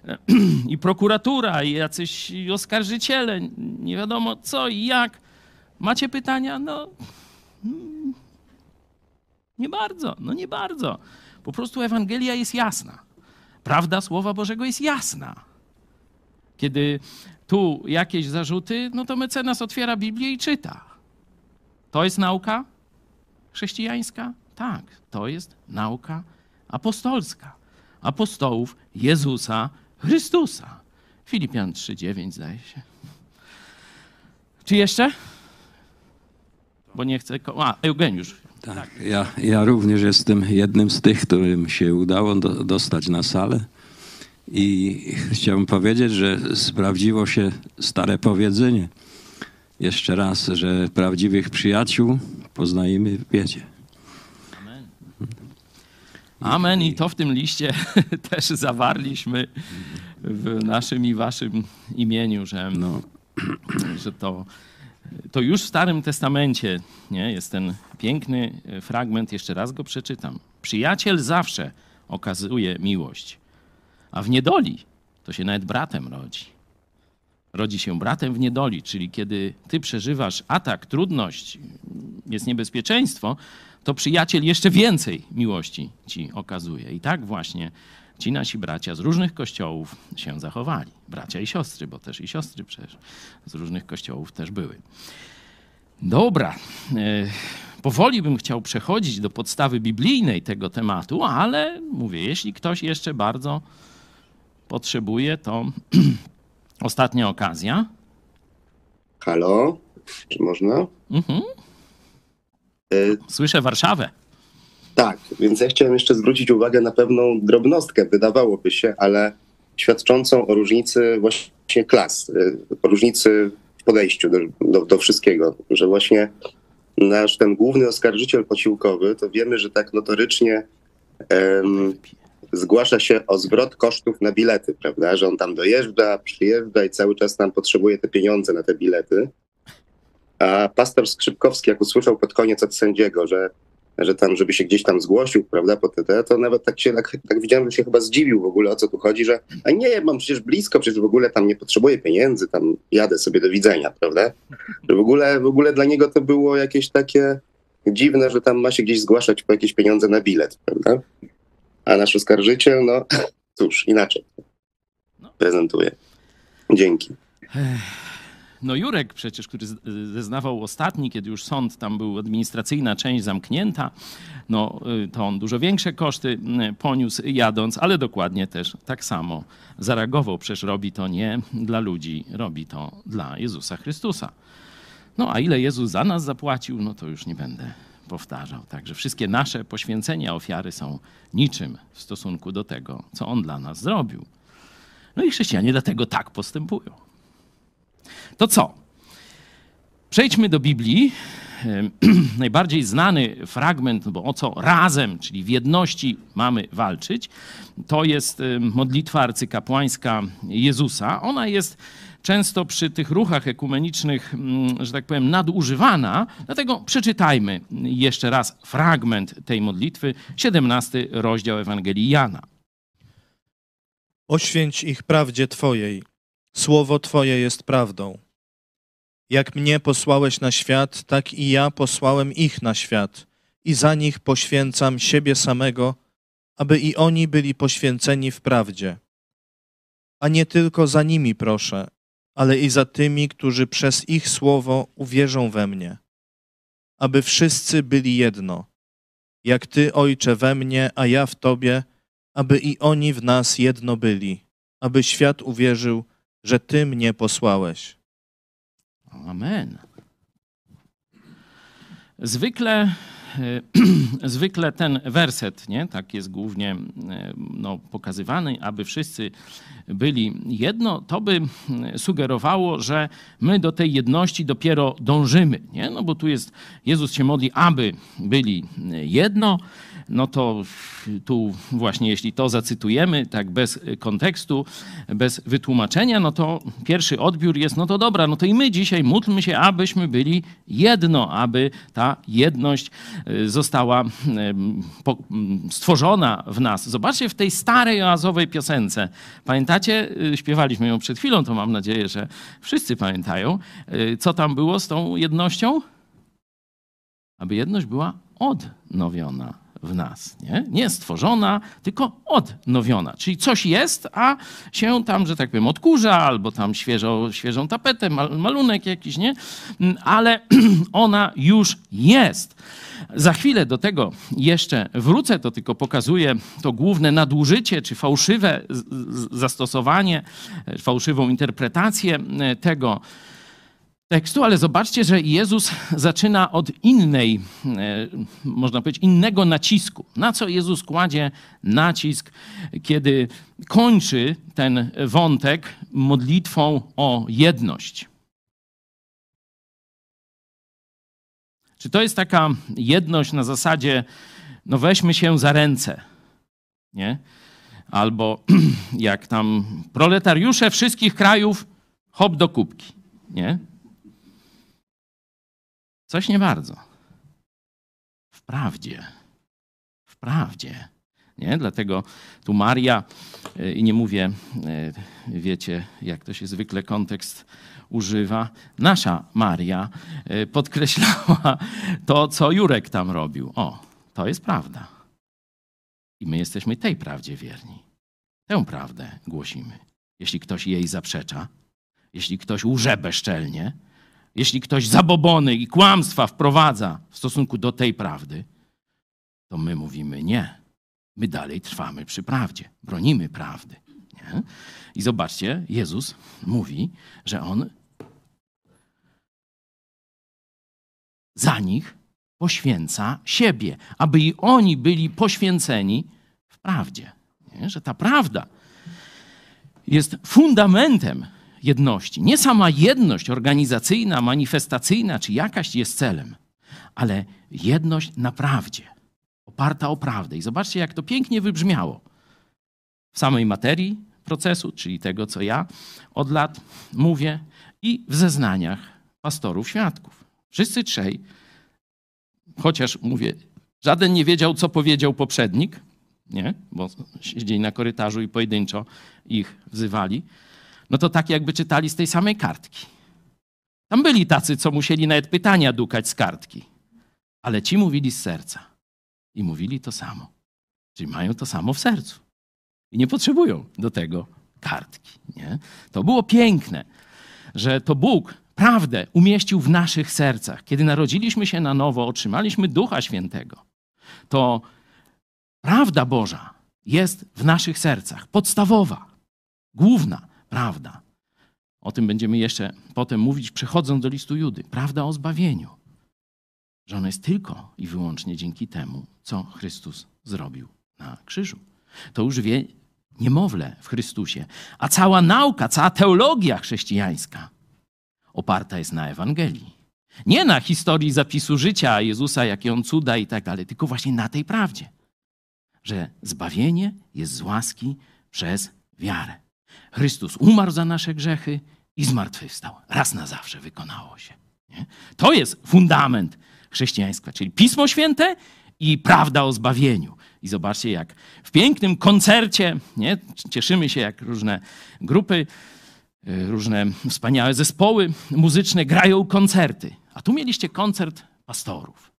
i prokuratura, i jacyś oskarżyciele, nie wiadomo co i jak. Macie pytania? No mm, nie bardzo, no nie bardzo. Po prostu Ewangelia jest jasna. Prawda Słowa Bożego jest jasna. Kiedy tu jakieś zarzuty, no to mecenas otwiera Biblię i czyta. To jest nauka chrześcijańska? Tak, to jest nauka apostolska. Apostołów Jezusa Chrystusa. Filipian 3,9 zdaje się. Czy jeszcze? Bo nie chcę. A, Eugeniusz. Tak, ja, ja również jestem jednym z tych, którym się udało do, dostać na salę. I chciałbym powiedzieć, że sprawdziło się stare powiedzenie. Jeszcze raz, że prawdziwych przyjaciół poznajemy w biedzie. Amen. I to w tym liście też zawarliśmy w naszym i waszym imieniu, że, no. że to, to już w Starym Testamencie nie, jest ten piękny fragment, jeszcze raz go przeczytam. Przyjaciel zawsze okazuje miłość, a w niedoli to się nawet bratem rodzi. Rodzi się bratem w niedoli, czyli kiedy ty przeżywasz atak, trudność, jest niebezpieczeństwo, to przyjaciel jeszcze więcej miłości ci okazuje. I tak właśnie ci nasi bracia z różnych kościołów się zachowali. Bracia i siostry, bo też i siostry przecież z różnych kościołów też były. Dobra. E, powoli bym chciał przechodzić do podstawy biblijnej tego tematu, ale mówię, jeśli ktoś jeszcze bardzo potrzebuje, to ostatnia okazja. Halo, czy można? Mhm. Słyszę Warszawę. Tak, więc ja chciałem jeszcze zwrócić uwagę na pewną drobnostkę, wydawałoby się, ale świadczącą o różnicy właśnie klas, o różnicy w podejściu do, do, do wszystkiego, że właśnie nasz ten główny oskarżyciel posiłkowy, to wiemy, że tak notorycznie um, zgłasza się o zwrot kosztów na bilety, prawda? Że on tam dojeżdża, przyjeżdża i cały czas tam potrzebuje te pieniądze na te bilety. A pastor Skrzypkowski, jak usłyszał pod koniec od sędziego, że, że tam, żeby się gdzieś tam zgłosił, prawda, po TT, to nawet tak się, tak, tak widziałem, że się chyba zdziwił w ogóle, o co tu chodzi, że a nie, mam przecież blisko, przecież w ogóle tam nie potrzebuję pieniędzy, tam jadę sobie do widzenia, prawda? Że w ogóle, w ogóle dla niego to było jakieś takie dziwne, że tam ma się gdzieś zgłaszać po jakieś pieniądze na bilet, prawda? A nasz oskarżyciel, no cóż, inaczej prezentuje. Dzięki. No Jurek przecież, który zeznawał ostatni, kiedy już sąd, tam był administracyjna część zamknięta, no to on dużo większe koszty poniósł jadąc, ale dokładnie też tak samo zareagował. Przecież robi to nie dla ludzi, robi to dla Jezusa Chrystusa. No a ile Jezus za nas zapłacił, no to już nie będę powtarzał. Także wszystkie nasze poświęcenia, ofiary są niczym w stosunku do tego, co On dla nas zrobił. No i chrześcijanie dlatego tak postępują. To co? Przejdźmy do Biblii. Najbardziej znany fragment, bo o co razem, czyli w jedności mamy walczyć, to jest modlitwa arcykapłańska Jezusa. Ona jest często przy tych ruchach ekumenicznych, że tak powiem, nadużywana. Dlatego przeczytajmy jeszcze raz fragment tej modlitwy, 17 rozdział Ewangelii Jana. Oświęć ich prawdzie Twojej. Słowo Twoje jest prawdą. Jak mnie posłałeś na świat, tak i ja posłałem ich na świat, i za nich poświęcam siebie samego, aby i oni byli poświęceni w prawdzie. A nie tylko za nimi proszę, ale i za tymi, którzy przez ich słowo uwierzą we mnie, aby wszyscy byli jedno, jak Ty, Ojcze, we mnie, a ja w Tobie, aby i oni w nas jedno byli, aby świat uwierzył, że Ty mnie posłałeś. Amen. Zwykle e, zwykle ten werset, nie, tak jest głównie e, no, pokazywany, aby wszyscy byli jedno, to by sugerowało, że my do tej jedności dopiero dążymy, nie? No bo tu jest, Jezus się modli, aby byli jedno, no to tu właśnie jeśli to zacytujemy tak bez kontekstu, bez wytłumaczenia, no to pierwszy odbiór jest, no to dobra, no to i my dzisiaj módlmy się, abyśmy byli jedno, aby ta jedność y, została y, stworzona w nas. Zobaczcie w tej starej oazowej piosence. Pamiętacie? Y, śpiewaliśmy ją przed chwilą, to mam nadzieję, że wszyscy pamiętają. Co tam było z tą jednością? Aby jedność była odnowiona w nas. Nie? nie stworzona, tylko odnowiona. Czyli coś jest, a się tam, że tak powiem, odkurza, albo tam świeżo, świeżą tapetę, mal, malunek jakiś, nie? Ale ona już jest. Za chwilę do tego jeszcze wrócę, to tylko pokazuję to główne nadużycie, czy fałszywe zastosowanie, fałszywą interpretację tego, tekstu, ale zobaczcie, że Jezus zaczyna od innej, e, można powiedzieć, innego nacisku. Na co Jezus kładzie nacisk, kiedy kończy ten wątek modlitwą o jedność? Czy to jest taka jedność na zasadzie, no weźmy się za ręce, nie? Albo jak tam proletariusze wszystkich krajów, hop do kubki, nie? Coś nie bardzo. Wprawdzie. Wprawdzie. Nie? Dlatego tu Maria, e, i nie mówię, e, wiecie, jak to się zwykle kontekst używa, nasza Maria e, podkreślała to, co Jurek tam robił. O, to jest prawda. I my jesteśmy tej prawdzie wierni. Tę prawdę głosimy. Jeśli ktoś jej zaprzecza, jeśli ktoś łże bezczelnie, jeśli ktoś zabobony i kłamstwa wprowadza w stosunku do tej prawdy, to my mówimy nie. My dalej trwamy przy prawdzie, bronimy prawdy. Nie? I zobaczcie, Jezus mówi, że On za nich poświęca siebie, aby i oni byli poświęceni w prawdzie. Nie? Że ta prawda jest fundamentem jedności. Nie sama jedność organizacyjna, manifestacyjna czy jakaś jest celem, ale jedność na prawdzie, oparta o prawdę. I zobaczcie, jak to pięknie wybrzmiało w samej materii procesu, czyli tego, co ja od lat mówię, i w zeznaniach pastorów świadków. Wszyscy trzej, chociaż mówię, żaden nie wiedział, co powiedział poprzednik, nie? bo siedzieli na korytarzu i pojedynczo ich wzywali no to tak jakby czytali z tej samej kartki. Tam byli tacy, co musieli nawet pytania dukać z kartki, ale ci mówili z serca i mówili to samo. Czyli mają to samo w sercu i nie potrzebują do tego kartki. Nie? To było piękne, że to Bóg prawdę umieścił w naszych sercach. Kiedy narodziliśmy się na nowo, otrzymaliśmy Ducha Świętego, to prawda Boża jest w naszych sercach, podstawowa, główna prawda. O tym będziemy jeszcze potem mówić, przechodząc do listu Judy. Prawda o zbawieniu. Że ona jest tylko i wyłącznie dzięki temu, co Chrystus zrobił na krzyżu. To już wie niemowlę w Chrystusie. A cała nauka, cała teologia chrześcijańska oparta jest na Ewangelii. Nie na historii zapisu życia Jezusa, jakie on cuda i tak dalej, tylko właśnie na tej prawdzie, że zbawienie jest z łaski przez wiarę. Chrystus umarł za nasze grzechy i zmartwychwstał. Raz na zawsze wykonało się. Nie? To jest fundament chrześcijaństwa, czyli Pismo Święte i prawda o zbawieniu. I zobaczcie, jak w pięknym koncercie, nie? cieszymy się, jak różne grupy, y, różne wspaniałe zespoły muzyczne grają koncerty. A tu mieliście koncert pastorów.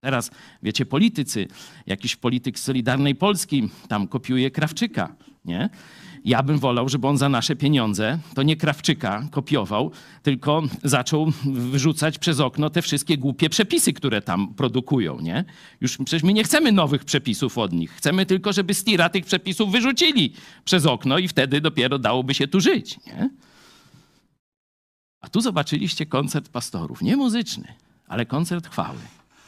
Teraz, wiecie, politycy, jakiś polityk z Solidarnej Polski tam kopiuje Krawczyka, nie? Ja bym wolał, żeby on za nasze pieniądze to nie Krawczyka kopiował, tylko zaczął wyrzucać przez okno te wszystkie głupie przepisy, które tam produkują, nie? Już przecież my nie chcemy nowych przepisów od nich. Chcemy tylko, żeby Stira tych przepisów wyrzucili przez okno i wtedy dopiero dałoby się tu żyć, nie? A tu zobaczyliście koncert pastorów. Nie muzyczny, ale koncert chwały.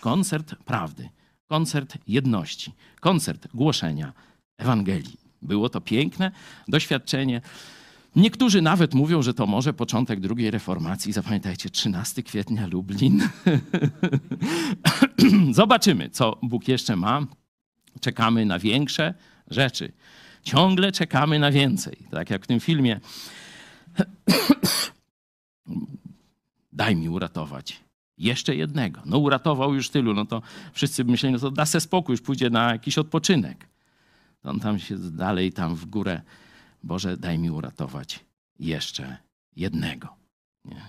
koncert prawdy, koncert jedności, koncert głoszenia Ewangelii. Było to piękne doświadczenie. Niektórzy nawet mówią, że to może początek drugiej reformacji. Zapamiętajcie, 13 kwietnia Lublin. Zobaczymy, co Bóg jeszcze ma. Czekamy na większe rzeczy. Ciągle czekamy na więcej. Tak jak w tym filmie. Daj mi uratować jeszcze jednego. No uratował już tylu, no to wszyscy myśleli, no to da se spokój, już pójdzie na jakiś odpoczynek. On tam się dalej tam w górę, Boże, daj mi uratować jeszcze jednego. Nie?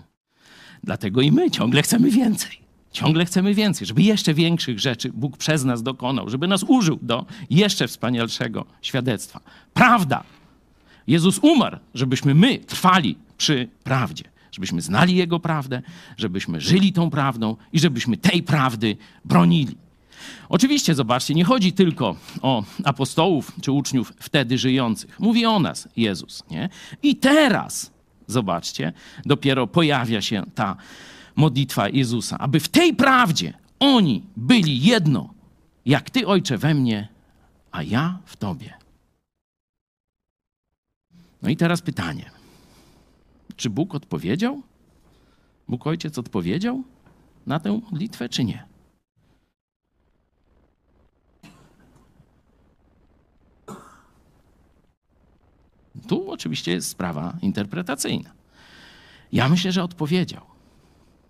Dlatego i my ciągle chcemy więcej. Ciągle chcemy więcej, żeby jeszcze większych rzeczy Bóg przez nas dokonał, żeby nas użył do jeszcze wspanialszego świadectwa. Prawda. Jezus umarł, żebyśmy my trwali przy prawdzie, żebyśmy znali Jego prawdę, żebyśmy żyli tą prawdą i żebyśmy tej prawdy bronili. Oczywiście, zobaczcie, nie chodzi tylko o apostołów czy uczniów wtedy żyjących. Mówi o nas Jezus. Nie? I teraz, zobaczcie, dopiero pojawia się ta modlitwa Jezusa, aby w tej prawdzie oni byli jedno, jak Ty, Ojcze, we mnie, a ja w Tobie. No i teraz pytanie. Czy Bóg odpowiedział? Bóg Ojciec odpowiedział na tę modlitwę, czy nie? Tu oczywiście jest sprawa interpretacyjna. Ja myślę, że odpowiedział.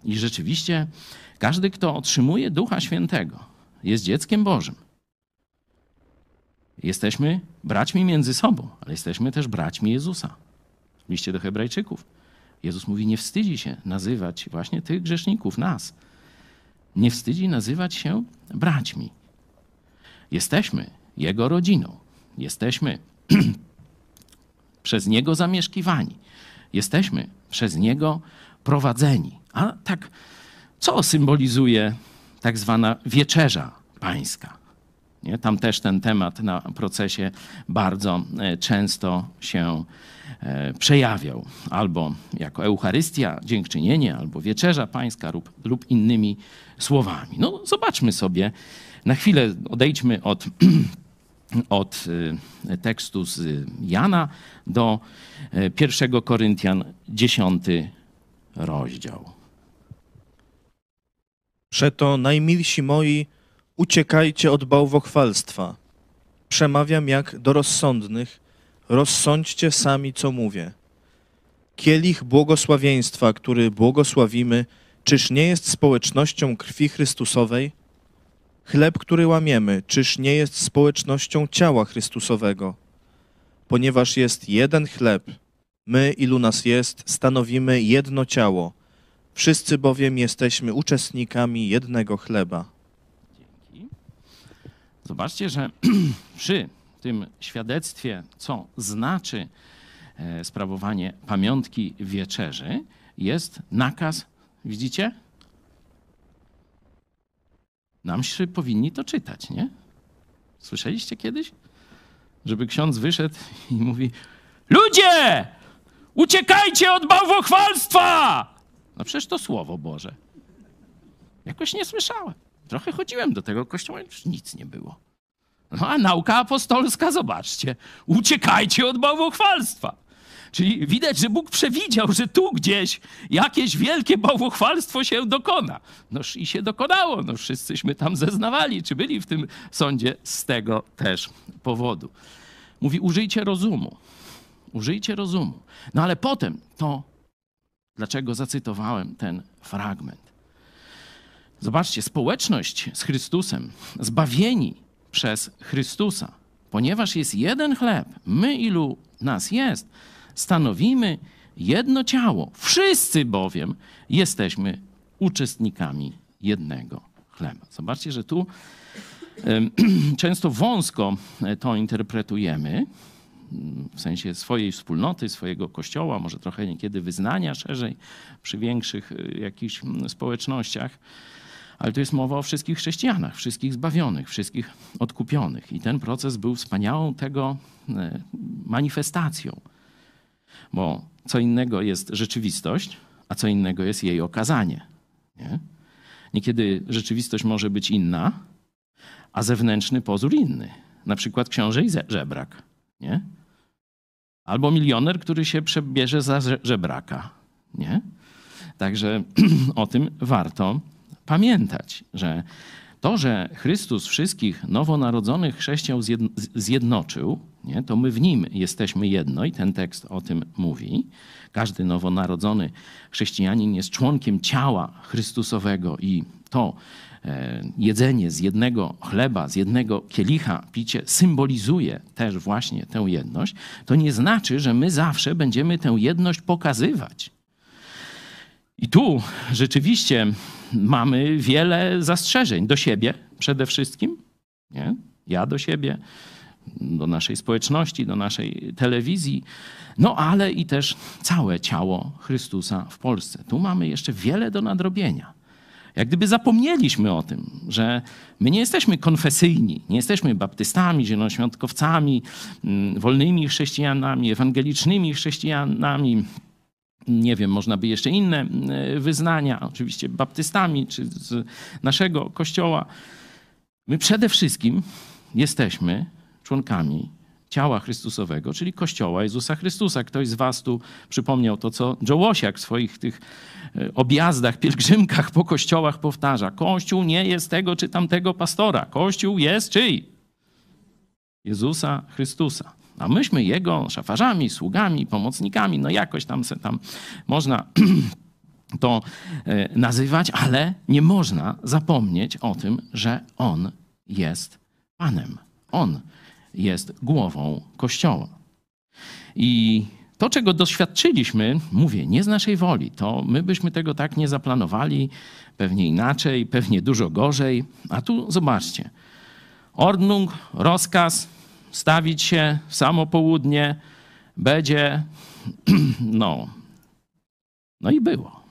I rzeczywiście każdy, kto otrzymuje Ducha Świętego, jest dzieckiem Bożym. Jesteśmy braćmi między sobą, ale jesteśmy też braćmi Jezusa. W liście do Hebrajczyków Jezus mówi: Nie wstydzi się nazywać właśnie tych grzeszników, nas. Nie wstydzi nazywać się braćmi. Jesteśmy Jego rodziną. Jesteśmy przez Niego zamieszkiwani. Jesteśmy przez Niego prowadzeni. A tak, co symbolizuje tak zwana wieczerza pańska? Nie? Tam też ten temat na procesie bardzo e, często się e, przejawiał. Albo jako Eucharystia, dziękczynienie, albo wieczerza pańska lub, lub innymi słowami. No zobaczmy sobie, na chwilę odejdźmy od od y, tekstu z Jana do 1 y, Koryntian 10 rozdział. Przeto najmilsi moi, uciekajcie od bałwochwalstwa. Przemawiam jak do rozsądnych, rozsądźcie sami, co mówię. Kielich błogosławieństwa, który błogosławimy, czyż nie jest społecznością krwi Chrystusowej? Chleb, który łamiemy, czyż nie jest społecznością ciała Chrystusowego? Ponieważ jest jeden chleb, my, ilu nas jest, stanowimy jedno ciało. Wszyscy bowiem jesteśmy uczestnikami jednego chleba. Dzięki. Zobaczcie, że przy tym świadectwie, co znaczy e, sprawowanie pamiątki wieczerzy, jest nakaz, widzicie? Namszy powinni to czytać, nie? Słyszeliście kiedyś? Żeby ksiądz wyszedł i mówi: Ludzie! Uciekajcie od bałwochwalstwa! No przecież to słowo Boże. Jakoś nie słyszałem. Trochę chodziłem do tego kościoła, już nic nie było. No a nauka apostolska, zobaczcie. Uciekajcie od bałwochwalstwa. Czyli widać, że Bóg przewidział, że tu gdzieś jakieś wielkie bałwochwalstwo się dokona. Noż i się dokonało. No wszyscyśmy tam zeznawali, czy byli w tym sądzie z tego też powodu. Mówi, użyjcie rozumu. Użyjcie rozumu. No ale potem to, dlaczego zacytowałem ten fragment. Zobaczcie, społeczność z Chrystusem, zbawieni przez Chrystusa, ponieważ jest jeden chleb, my ilu nas jest, stanowimy jedno ciało. Wszyscy bowiem jesteśmy uczestnikami jednego chleba. Zobaczcie, że tu często wąsko to interpretujemy, w sensie swojej wspólnoty, swojego kościoła, może trochę niekiedy wyznania szerzej przy większych y, jakichś społecznościach. Ale to jest mowa o wszystkich chrześcijanach, wszystkich zbawionych, wszystkich odkupionych. I ten proces był wspaniałą tego y, manifestacją. Bo co innego jest rzeczywistość, a co innego jest jej okazanie. Nie? Niekiedy rzeczywistość może być inna, a zewnętrzny pozór inny. Na przykład książę i żebrak, nie? Albo milioner, który się przebierze za żebraka, nie? Także o tym warto pamiętać, że to, że Chrystus wszystkich nowonarodzonych chrześcijan zjednoczył, nie, to my w nim jesteśmy jedno i ten tekst o tym mówi. Każdy nowonarodzony chrześcijanin jest członkiem ciała Chrystusowego i to e, jedzenie z jednego chleba, z jednego kielicha, picie symbolizuje też właśnie tę jedność, to nie znaczy, że my zawsze będziemy tę jedność pokazywać. I tu rzeczywiście mamy wiele zastrzeżeń do siebie przede wszystkim. Nie? Ja do siebie, do naszej społeczności, do naszej telewizji, no ale i też całe ciało Chrystusa w Polsce. Tu mamy jeszcze wiele do nadrobienia. Jak gdyby zapomnieliśmy o tym, że my nie jesteśmy konfesyjni, nie jesteśmy baptystami, zielonoświątkowcami, mm, wolnymi chrześcijanami, ewangelicznymi chrześcijanami, nie wiem, można by jeszcze inne e, wyznania, oczywiście baptystami czy z naszego kościoła. My przede wszystkim jesteśmy członkami ciała Chrystusowego, czyli Kościoła Jezusa Chrystusa. Ktoś z was tu przypomniał to, co Joe w swoich tych e, objazdach, pielgrzymkach po kościołach powtarza. Kościół nie jest tego czy tamtego pastora. Kościół jest czyj? Jezusa Chrystusa. A myśmy jego szafarzami, sługami, pomocnikami, no jakoś tam se tam można to e, nazywać, ale nie można zapomnieć o tym, że on jest Panem. On jest głową Kościoła. I to, czego doświadczyliśmy, mówię, nie z naszej woli, to my byśmy tego tak nie zaplanowali, pewnie inaczej, pewnie dużo gorzej. A tu zobaczcie. Ordnung, rozkaz, stawić się w samo południe, będzie, no, no i było.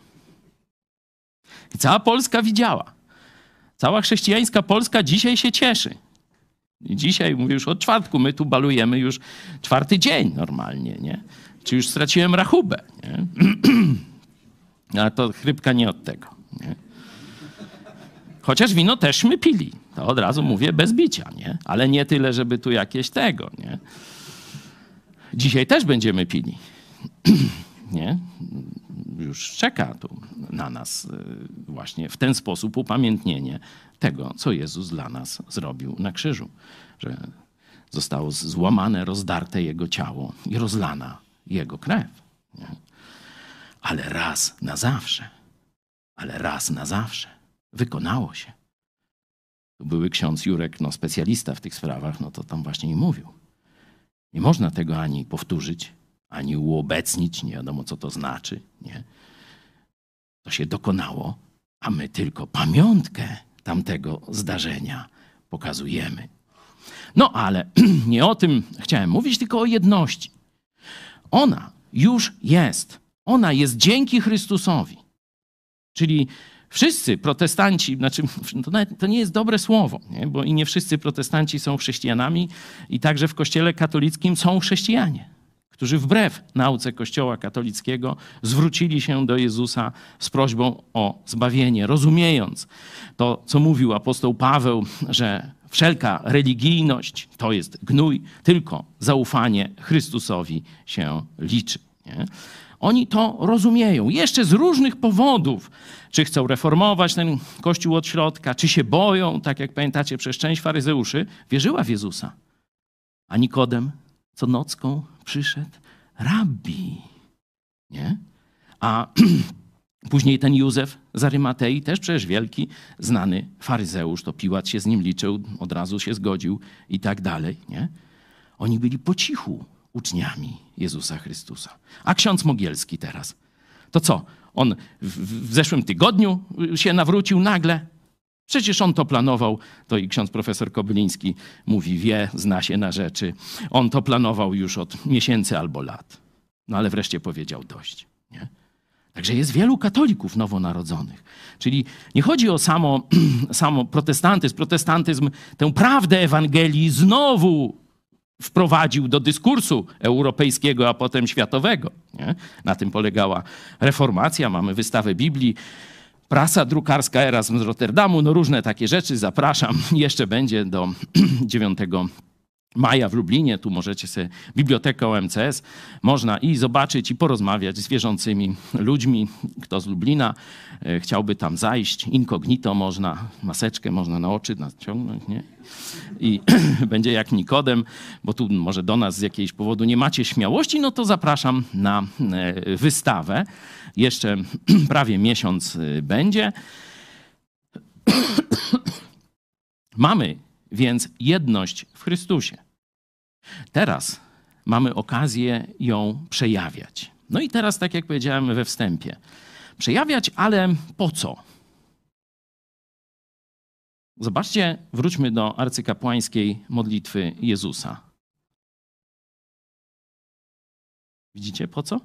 I cała Polska widziała. Cała chrześcijańska Polska dzisiaj się cieszy. I dzisiaj, mówię już od czwartku, my tu balujemy już czwarty dzień normalnie, nie? Czy już straciłem rachubę, nie? Ale to chrypka nie od tego, nie? Chociaż wino też my pili. To od razu mówię bez bicia, nie? Ale nie tyle, żeby tu jakieś tego, nie? Dzisiaj też będziemy pili. nie? Już czeka tu na nas y, właśnie w ten sposób upamiętnienie tego, co Jezus dla nas zrobił na krzyżu. Że zostało złamane, rozdarte Jego ciało i rozlana Jego krew. Nie? Ale raz na zawsze. Ale raz na zawsze. Wykonało się. Tu były ksiądz Jurek, no specjalista w tych sprawach, no to tam właśnie i mówił. Nie można tego ani powtórzyć, ani uobecnić, nie wiadomo co to znaczy, nie. To się dokonało, a my tylko pamiątkę tamtego zdarzenia pokazujemy. No ale nie o tym chciałem mówić, tylko o jedności. Ona już jest. Ona jest dzięki Chrystusowi. Czyli Wszyscy protestanci, znaczy to, nawet, to nie jest dobre słowo, nie? bo i nie wszyscy protestanci są chrześcijanami, i także w Kościele katolickim są chrześcijanie, którzy wbrew nauce Kościoła katolickiego zwrócili się do Jezusa z prośbą o zbawienie, rozumiejąc to, co mówił apostoł Paweł, że wszelka religijność to jest gnój, tylko zaufanie Chrystusowi się liczy. Nie? Oni to rozumieją. Jeszcze z różnych powodów, czy chcą reformować ten kościół od środka, czy się boją, tak jak pamiętacie, przez część faryzeuszy wierzyła w Jezusa. A Nikodem co nocką przyszedł rabbi. Nie? A później ten Józef z Arymatei, też przecież wielki, znany faryzeusz, to Piłat się z nim liczył, od razu się zgodził i tak dalej. Nie? Oni byli po cichu uczniami Jezusa Chrystusa. A ksiądz Mogielski teraz. To co? On w, w zeszłym tygodniu się nawrócił nagle? Przecież on to planował, to i ksiądz profesor Kobyliński mówi, wie, zna się na rzeczy. On to planował już od miesięcy albo lat. No ale wreszcie powiedział dość. Nie? Także jest wielu katolików nowonarodzonych. Czyli nie chodzi o samo, samo protestantyzm. Protestantyzm tę prawdę Ewangelii znowu wprowadził do dyskursu europejskiego, a potem światowego. Nie? Na tym polegała reformacja. Mamy wystawę Biblii Prasa drukarska Erasm z Rotterdamu, no różne takie rzeczy. Zapraszam. Jeszcze będzie do 9 maja w Lublinie. Tu możecie sobie bibliotekę OMCS. Można i zobaczyć, i porozmawiać z wierzącymi ludźmi. Kto z Lublina e, chciałby tam zajść, incognito można, maseczkę można na oczy naciągnąć, nie? I będzie jak Nikodem, bo tu może do nas z jakiegoś powodu nie macie śmiałości, no to zapraszam na e, wystawę. Jeszcze prawie miesiąc e, będzie. Mamy więc jedność w Chrystusie. Teraz mamy okazję ją przejawiać. No i teraz, tak jak powiedziałem we wstępie, przejawiać, ale po co? Zobaczcie, wróćmy do arcykapłańskiej modlitwy Jezusa. Widzicie po co?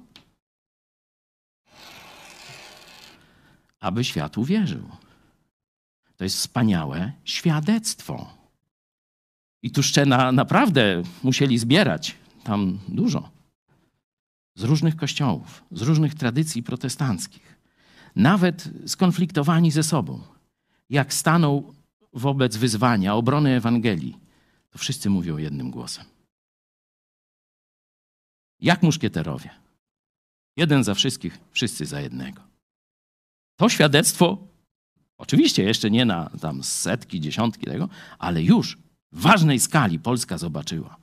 Aby świat uwierzył. To jest wspaniałe świadectwo. I Tuszczena naprawdę musieli zbierać tam dużo. Z różnych kościołów, z różnych tradycji protestanckich. Nawet skonfliktowani ze sobą. Jak staną wobec wyzwania obrony Ewangelii, to wszyscy mówią jednym głosem. Jak muszkieterowie. Jeden za wszystkich, wszyscy za jednego. To świadectwo, oczywiście jeszcze nie na tam setki, dziesiątki tego, ale już w ważnej skali Polska zobaczyła.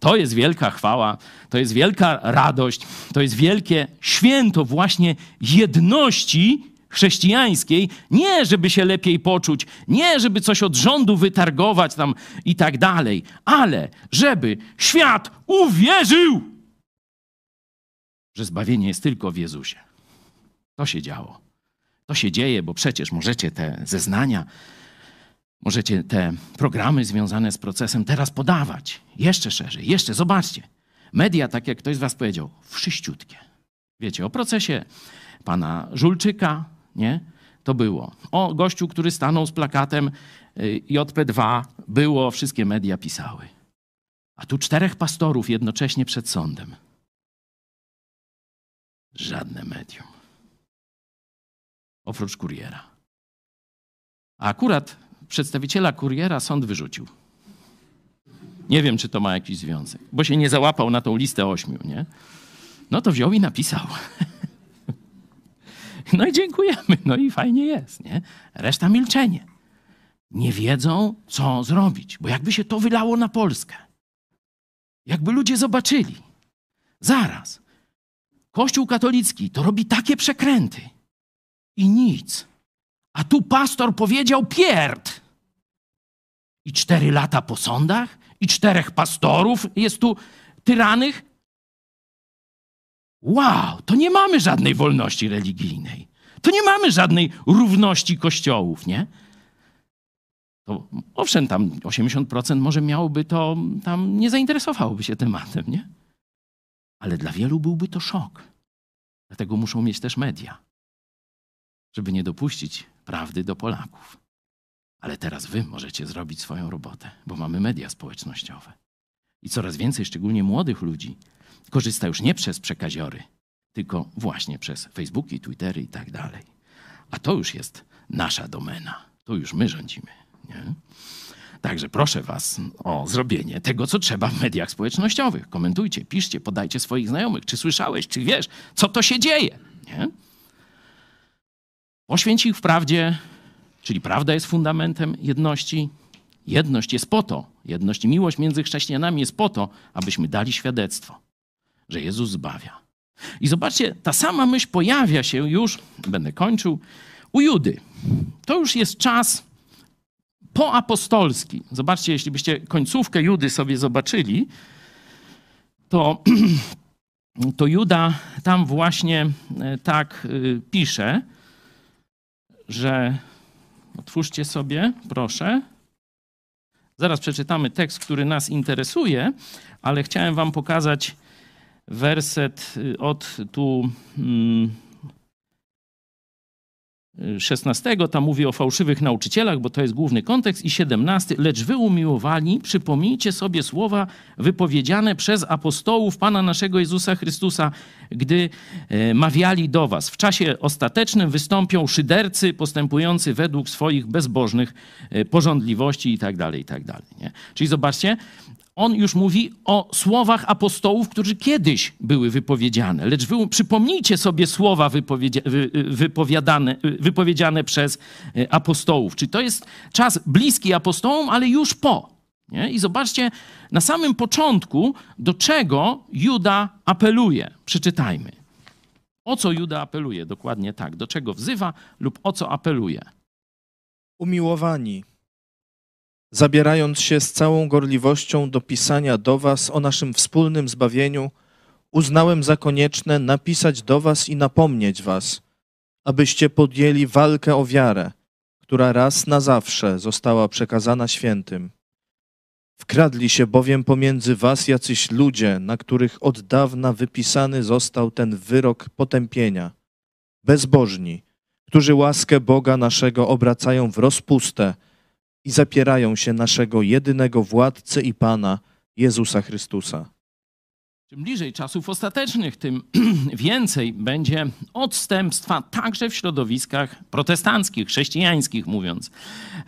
To jest wielka chwała, to jest wielka radość, to jest wielkie święto właśnie jedności chrześcijańskiej, nie żeby się lepiej poczuć, nie żeby coś od rządu wytargować tam i tak dalej, ale żeby świat uwierzył, że zbawienie jest tylko w Jezusie. To się działo. To się dzieje, bo przecież możecie te zeznania Możecie te programy związane z procesem teraz podawać jeszcze szerzej, jeszcze zobaczcie. Media, tak jak ktoś z Was powiedział, wszyściutkie. Wiecie, o procesie pana Żulczyka, nie? To było. O gościu, który stanął z plakatem y, JP2, było, wszystkie media pisały. A tu czterech pastorów jednocześnie przed sądem. Żadne medium. Oprócz kuriera. A akurat przedstawiciela kuriera sąd wyrzucił. Nie wiem, czy to ma jakiś związek, bo się nie załapał na tą listę ośmiu, nie? No to wziął i napisał. No i dziękujemy, no i fajnie jest, nie? Reszta milczenie. Nie wiedzą, co zrobić, bo jakby się to wylało na Polskę, jakby ludzie zobaczyli, zaraz, Kościół katolicki to robi takie przekręty i nic. A tu pastor powiedział pierd. I cztery lata po sądach, i czterech pastorów jest tu tyranych. Wow, to nie mamy żadnej wolności religijnej. To nie mamy żadnej równości kościołów, nie? To owszem, tam 80% może miałoby to, tam nie zainteresowałoby się tematem, nie? Ale dla wielu byłby to szok. Dlatego muszą mieć też media, żeby nie dopuścić prawdy do Polaków. Ale teraz wy możecie zrobić swoją robotę, bo mamy media społecznościowe. I coraz więcej, szczególnie młodych ludzi, korzysta już nie przez przekaziory, tylko właśnie przez Facebooki, Twittery i tak dalej. A to już jest nasza domena. To już my rządzimy. Nie? Także proszę Was o zrobienie tego, co trzeba w mediach społecznościowych. Komentujcie, piszcie, podajcie swoich znajomych. Czy słyszałeś, czy wiesz, co to się dzieje? Nie? Poświęć ich w prawdzie, czyli prawda jest fundamentem jedności. Jedność jest po to, jedność i miłość między chrześcijanami jest po to, abyśmy dali świadectwo, że Jezus zbawia. I zobaczcie, ta sama myśl pojawia się już, będę kończył, u Judy. To już jest czas poapostolski. Zobaczcie, jeśli byście końcówkę Judy sobie zobaczyli, to, to Juda tam właśnie e, tak e, pisze, że otwórzcie sobie, proszę. Zaraz przeczytamy tekst, który nas interesuje, ale chciałem Wam pokazać werset y, od tu. Hmm, 16, tam mówi o fałszywych nauczycielach, bo to jest główny kontekst, i 17, lecz wy umiłowani, przypomnijcie sobie słowa wypowiedziane przez apostołów Pana naszego Jezusa Chrystusa, gdy e, mawiali do was. W czasie ostatecznym wystąpią szydercy postępujący według swoich bezbożnych e, porządliwości i tak dalej, i tak. Nie? Czyli zobaczcie, on już mówi o słowach apostołów, którzy kiedyś były wypowiedziane. Lecz wy przypomnijcie sobie słowa wypowiedzia, wy, wypowiadane, wypowiedziane przez e, apostołów. Czy to jest czas bliski apostołom, ale już po. Nie? I zobaczcie na samym początku, do czego Juda apeluje. Przeczytajmy. O co Juda apeluje? Dokładnie tak. Do czego wzywa lub o co apeluje? Umiłowani, zabierając się z całą gorliwością do pisania do Was o naszym wspólnym zbawieniu, uznałem za konieczne napisać do Was i napomnieć Was, abyście podjęli walkę o wiarę, która raz na zawsze została przekazana świętym. Wkradli się bowiem pomiędzy Was jacyś ludzie, na których od dawna wypisany został ten wyrok potępienia, bezbożni, którzy łaskę Boga naszego obracają w rozpustę, i zapierają się naszego jedynego władcy i Pana, Jezusa Chrystusa. Czym bliżej czasów ostatecznych, tym więcej będzie odstępstwa także w środowiskach protestanckich, chrześcijańskich, mówiąc,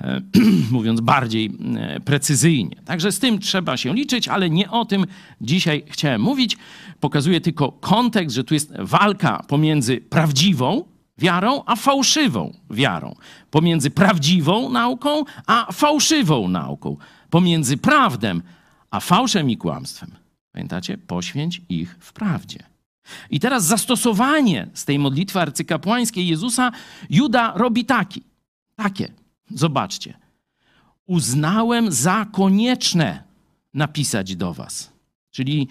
e, mówiąc bardziej e, precyzyjnie. Także z tym trzeba się liczyć, ale nie o tym dzisiaj chciałem mówić. Pokazuję tylko kontekst, że tu jest walka pomiędzy prawdziwą, wiarą, a fałszywą wiarą. Pomiędzy prawdziwą nauką, a fałszywą nauką. Pomiędzy prawdem, a fałszem i kłamstwem. Pamiętacie? Poświęć ich w prawdzie. I teraz zastosowanie z tej modlitwy arcykapłańskiej Jezusa Juda robi taki. Takie. Zobaczcie. Uznałem za konieczne napisać do was. Czyli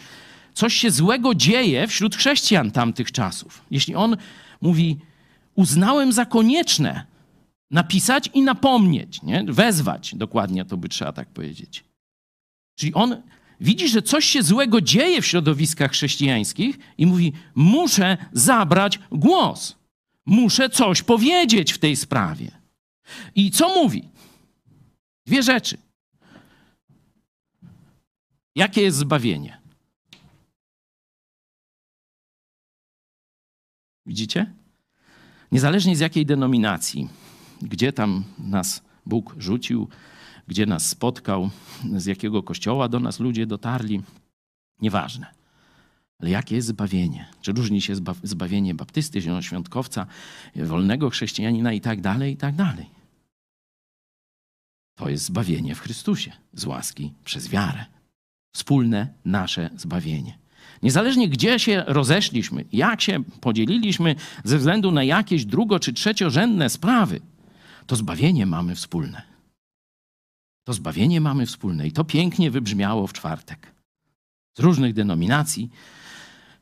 coś się złego dzieje wśród chrześcijan tamtych czasów. Jeśli on mówi, uznałem za konieczne napisać i napomnieć, nie? wezwać, dokładnie to by trzeba tak powiedzieć. Czyli on widzi, że coś się złego dzieje w środowiskach chrześcijańskich i mówi: Muszę zabrać głos, muszę coś powiedzieć w tej sprawie. I co mówi? Dwie rzeczy. Jakie jest zbawienie? Widzicie? Niezależnie z jakiej denominacji, gdzie tam nas Bóg rzucił, gdzie nas spotkał, z jakiego kościoła do nas ludzie dotarli, nieważne. Ale jakie jest zbawienie? Czy różni się zbawienie baptysty, zielonoświątkowca, wolnego chrześcijanina i tak dalej, i tak dalej? To jest zbawienie w Chrystusie, z łaski przez wiarę. Wspólne nasze zbawienie. Niezależnie gdzie się rozeszliśmy, jak się podzieliliśmy ze względu na jakieś drugo czy trzeciorzędne sprawy, to zbawienie mamy wspólne. To zbawienie mamy wspólne i to pięknie wybrzmiało w czwartek. Z różnych denominacji,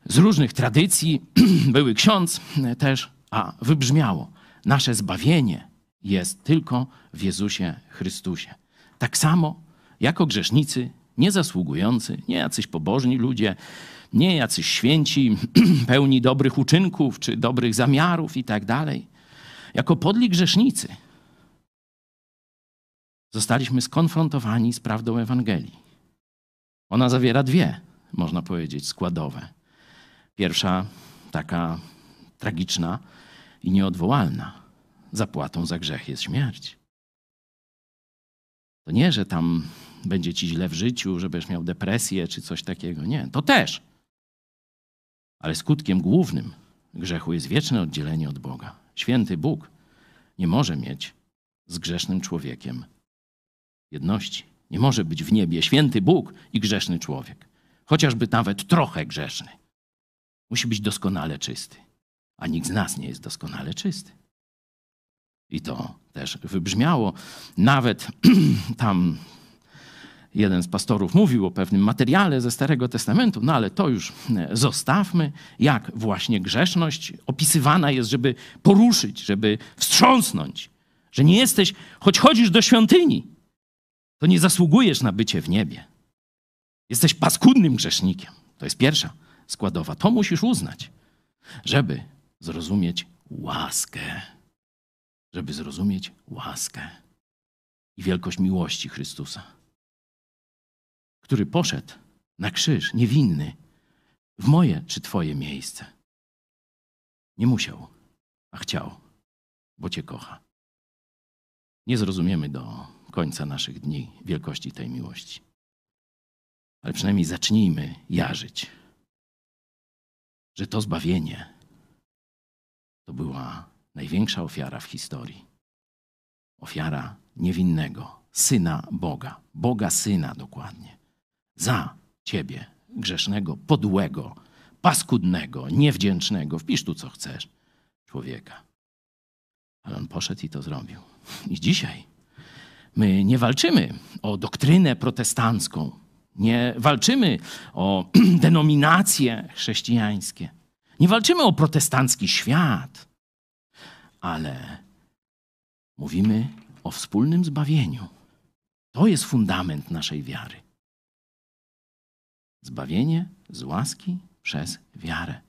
z różnych tradycji, były ksiądz też, a wybrzmiało: nasze zbawienie jest tylko w Jezusie Chrystusie. Tak samo jako grzesznicy, niezasługujący, nie jacyś pobożni ludzie, nie jacyś święci, pełni dobrych uczynków czy dobrych zamiarów i tak dalej. Jako podli grzesznicy zostaliśmy skonfrontowani z prawdą Ewangelii. Ona zawiera dwie, można powiedzieć, składowe. Pierwsza, taka tragiczna i nieodwołalna. Zapłatą za grzech jest śmierć. To nie, że tam będzie ci źle w życiu, żebyś miał depresję czy coś takiego. Nie, to też. Ale skutkiem głównym grzechu jest wieczne oddzielenie od Boga. Święty Bóg nie może mieć z grzesznym człowiekiem jedności. Nie może być w niebie święty Bóg i grzeszny człowiek, chociażby nawet trochę grzeszny. Musi być doskonale czysty, a nikt z nas nie jest doskonale czysty. I to też wybrzmiało. Nawet tam jeden z pastorów mówił o pewnym materiale ze Starego Testamentu, no ale to już e, zostawmy, jak właśnie grzeszność opisywana jest, żeby poruszyć, żeby wstrząsnąć, że nie jesteś, choć chodzisz do świątyni, to nie zasługujesz na bycie w niebie. Jesteś paskudnym grzesznikiem. To jest pierwsza składowa. To musisz uznać, żeby zrozumieć łaskę. żeby zrozumieć łaskę i wielkość miłości Chrystusa, który poszedł na krzyż niewinny w moje czy Twoje miejsce. Nie musiał, a chciał, bo Cię kocha. Nie zrozumiemy do końca naszych dni wielkości tej miłości. Ale przynajmniej zacznijmy jarzyć, że to zbawienie to była największa ofiara w historii. Ofiara niewinnego, syna Boga, Boga syna dokładnie, za ciebie, grzesznego, podłego, paskudnego, niewdzięcznego, wpisz tu co chcesz, człowieka. Ale on poszedł i to zrobił. I dzisiaj my nie walczymy o doktrynę protestancką, nie walczymy o denominacje chrześcijańskie, nie walczymy o protestancki świat, ale mówimy o wspólnym zbawieniu. To jest fundament naszej wiary. Zbawienie z łaski przez wiarę.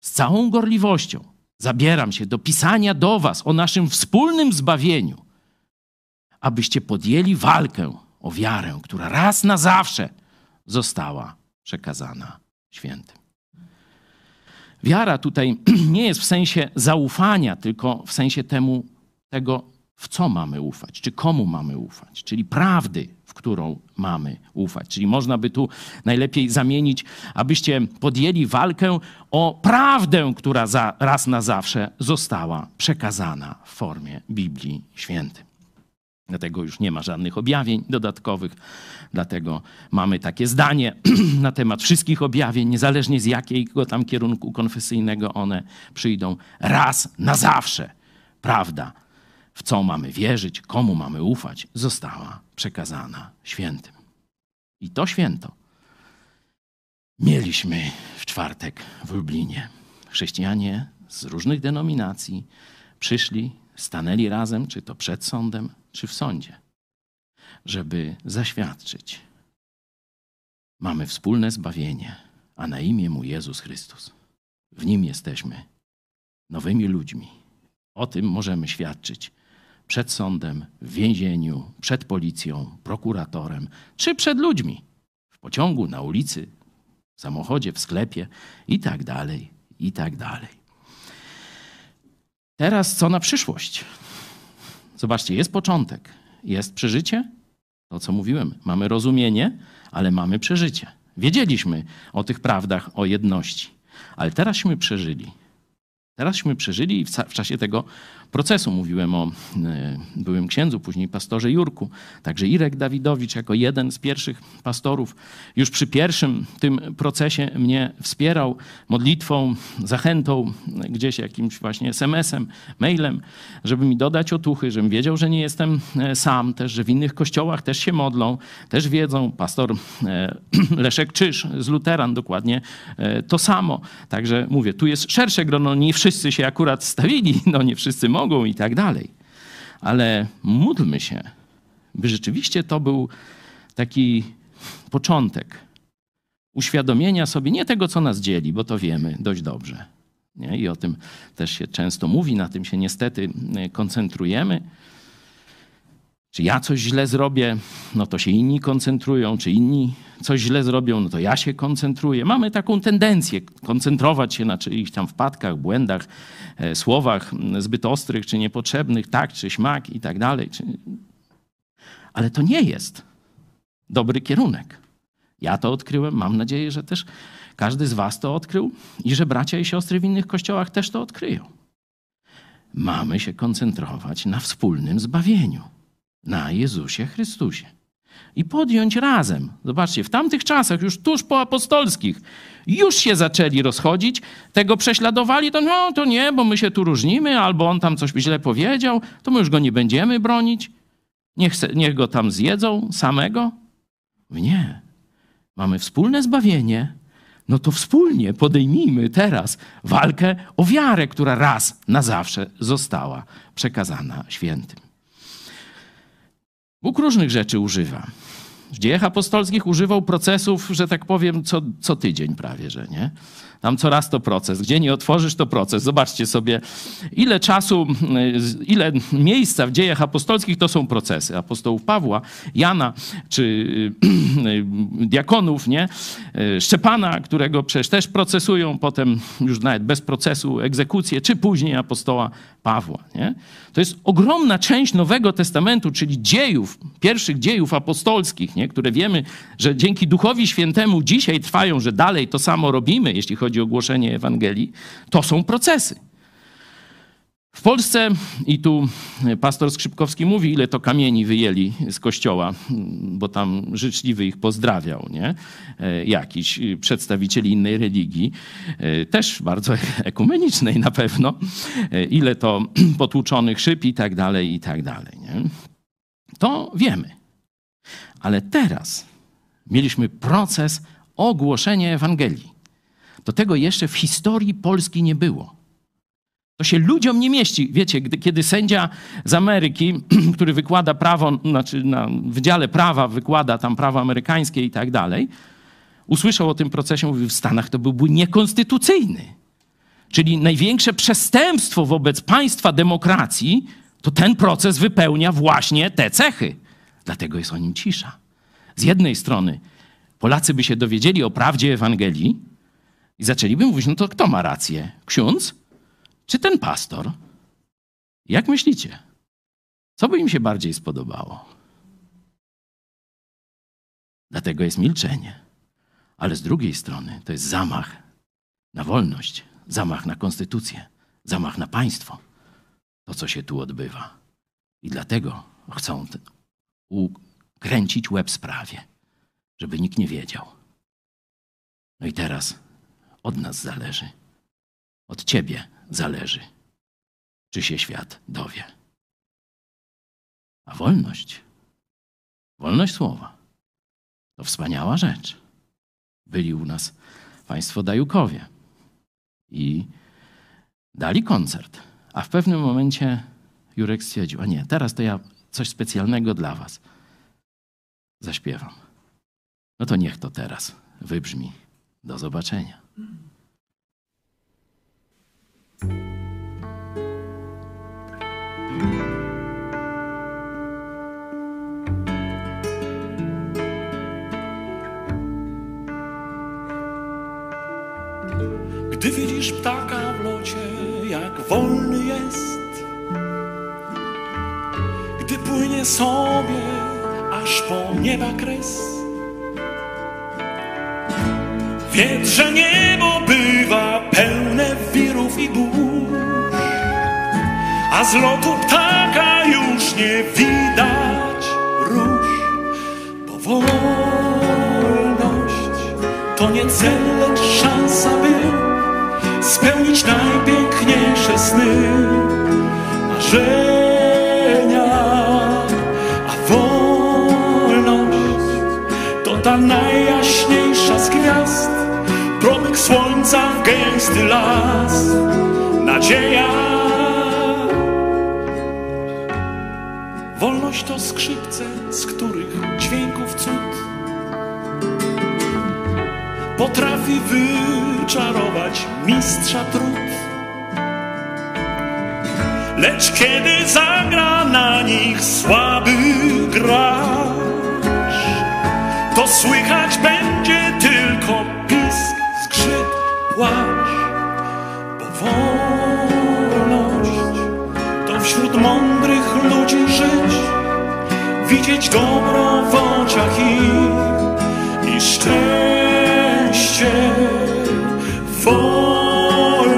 Z całą gorliwością zabieram się do pisania do Was o naszym wspólnym zbawieniu, abyście podjęli walkę o wiarę, która raz na zawsze została przekazana świętym. Wiara tutaj nie jest w sensie zaufania, tylko w sensie temu, tego, w co mamy ufać, czy komu mamy ufać, czyli prawdy, w którą mamy ufać. Czyli można by tu najlepiej zamienić, abyście podjęli walkę o prawdę, która za, raz na zawsze została przekazana w formie Biblii Świętej. Dlatego już nie ma żadnych objawień dodatkowych, dlatego mamy takie zdanie na temat wszystkich objawień, niezależnie z jakiego tam kierunku konfesyjnego one przyjdą, raz na zawsze. Prawda, w co mamy wierzyć, komu mamy ufać, została przekazana świętym. I to święto mieliśmy w czwartek w Lublinie. Chrześcijanie z różnych denominacji przyszli, stanęli razem, czy to przed sądem, czy w sądzie, żeby zaświadczyć. Mamy wspólne zbawienie, a na imię mu Jezus Chrystus. W nim jesteśmy nowymi ludźmi. O tym możemy świadczyć przed sądem, w więzieniu, przed policją, prokuratorem, czy przed ludźmi, w pociągu, na ulicy, w samochodzie, w sklepie i tak dalej, i tak dalej. Teraz co na przyszłość? Zobaczcie, jest początek, jest przeżycie, to co mówiłem, mamy rozumienie, ale mamy przeżycie. Wiedzieliśmy o tych prawdach, o jedności, ale terazśmy przeżyli. Terazśmy przeżyli i w, w czasie tego procesu. Mówiłem o e, byłym księdzu, później pastorze Jurku, także Irek Dawidowicz jako jeden z pierwszych pastorów już przy pierwszym tym procesie mnie wspierał modlitwą, zachętą, gdzieś jakimś właśnie SMS-em, mailem, żeby mi dodać otuchy, żebym wiedział, że nie jestem e, sam, też, że w innych kościołach też się modlą, też wiedzą, pastor e, Leszek Czyż z Luteran dokładnie to samo. Także mówię, tu jest szersze grono, nie wszyscy się akurat stawili, no nie wszyscy mogą i tak dalej. Ale módlmy się, by rzeczywiście to był taki początek uświadomienia sobie nie tego, co nas dzieli, bo to wiemy dość dobrze. Nie? I o tym też się często mówi, na tym się niestety koncentrujemy czy ja coś źle zrobię, no to się inni koncentrują, czy inni coś źle zrobią, no to ja się koncentruję. Mamy taką tendencję koncentrować się na czyichś tam wpadkach, błędach, e, słowach zbyt ostrych, czy niepotrzebnych, tak, czy śmak i tak dalej. Ale to nie jest dobry kierunek. Ja to odkryłem, mam nadzieję, że też każdy z Was to odkrył i że bracia i siostry w innych kościołach też to odkryją. Mamy się koncentrować na wspólnym zbawieniu na Jezusie Chrystusie. I podjąć razem. Zobaczcie, w tamtych czasach, już tuż po apostolskich, już się zaczęli rozchodzić, tego prześladowali, to no to nie, bo my się tu różnimy, albo on tam coś źle powiedział, to my już go nie będziemy bronić. Niech, niech go tam zjedzą samego. Nie. Mamy wspólne zbawienie, no to wspólnie podejmijmy teraz walkę o wiarę, która raz na zawsze została przekazana świętym. Bóg różnych rzeczy używa. w dziejach apostolskich używał procesów, że tak powiem, co, co tydzień prawie, że nie? Tam coraz to proces. Gdzie nie otworzysz, to proces. Zobaczcie sobie, ile czasu, y, ile miejsca w dziejach apostolskich to są procesy. Apostołów Pawła, Jana, czy y, diakonów, nie? Y, Szczepana, którego przecież też procesują, potem już nawet bez procesu egzekucję, czy później apostoła Pawła, nie? To jest ogromna część Nowego Testamentu, czyli dziejów, pierwszych dziejów apostolskich, nie? które wiemy, że dzięki Duchowi Świętemu dzisiaj trwają, że dalej to samo robimy, jeśli chodzi o głoszenie Ewangelii, to są procesy. W Polsce, i tu pastor Skrzypkowski mówi, ile to kamieni wyjęli z kościoła, bo tam życzliwy ich pozdrawiał, nie? E, Jakiś przedstawicieli innej religii, e, też bardzo ekumenicznej na pewno, E, ile to potłuczonych szyb i tak dalej, i tak dalej, nie? To wiemy. Ale teraz mieliśmy proces ogłoszenia Ewangelii. Do tego jeszcze w historii Polski nie było. To się ludziom nie mieści. Wiecie, gdy, kiedy sędzia z Ameryki, który wykłada prawo, znaczy na Wydziale Prawa wykłada tam prawo amerykańskie i tak dalej, usłyszał o tym procesie, mówił, w Stanach to byłby niekonstytucyjny. Czyli największe przestępstwo wobec państwa demokracji, to ten proces wypełnia właśnie te cechy. Dlatego jest o nim cisza. Z jednej strony Polacy by się dowiedzieli o prawdzie Ewangelii i zaczęliby mówić, no to kto ma rację? Ksiądz czy ten pastor? Jak myślicie? Co by im się bardziej spodobało? Dlatego jest milczenie. Ale z drugiej strony to jest zamach na wolność, zamach na konstytucję, zamach na państwo. To, co się tu odbywa. I dlatego chcą ukręcić łeb sprawie, żeby nikt nie wiedział. No i teraz od nas zależy, od ciebie zależy, czy się świat dowie. A wolność, wolność słowa, to wspaniała rzecz. Byli u nas państwo Dajukowie i dali koncert, a w pewnym momencie Jurek stwierdził, a nie, teraz to ja coś specjalnego dla was zaśpiewam. No to niech to teraz wybrzmi. Do zobaczenia. Gdy widzisz ptaka w locie, jak wolny jest, gdy płynie sobie aż po nieba kres. Wiedz, że niebo bywa pełne wirów i burz, a z lotu ptaka już nie widać róż, bo wolność to nie cel, lecz szansa, by spełnić najpiękniejsze sny, marzenia, a wolność to ta najjaśniejsza z gwiazd, słońca w gęsty las, nadzieja. Wolność to skrzypce, z których dźwięków cud potrafi wyczarować mistrza trud. Lecz kiedy zagra na nich słaby gracz, to słychać widzieć dobro w oczach ich i szczęście. Wolność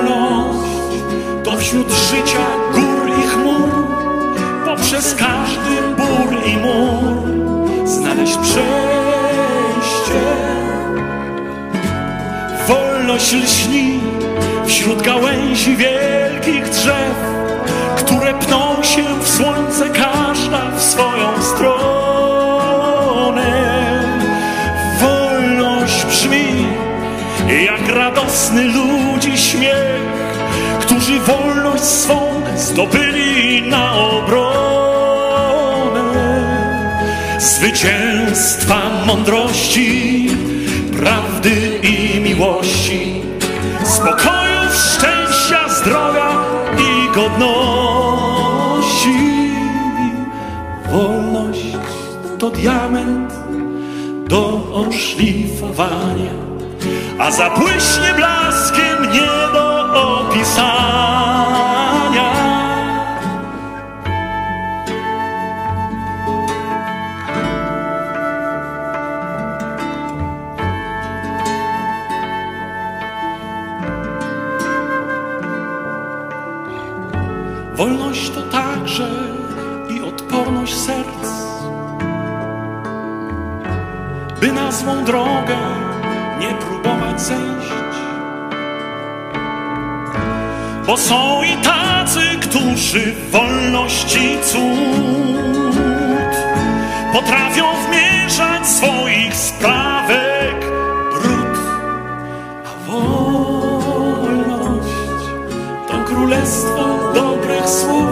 to wśród życia gór i chmur, poprzez każdy bór i mur znaleźć przejście. Wolność lśni wśród gałęzi wielkich drzew, które pną się w słońce, każda w swoją stronę. Radosny ludzi śmiech, którzy wolność swą zdobyli na obronę. zwycięstwa mądrości, prawdy i miłości, spokoju, szczęścia, zdrowia i godności. Wolność to diament do oszlifowania, a zabłyśnie blaskiem nie do są i tacy, którzy wolności cud potrafią wmieszać swoich sprawek brud. A wolność to królestwo dobrych słów,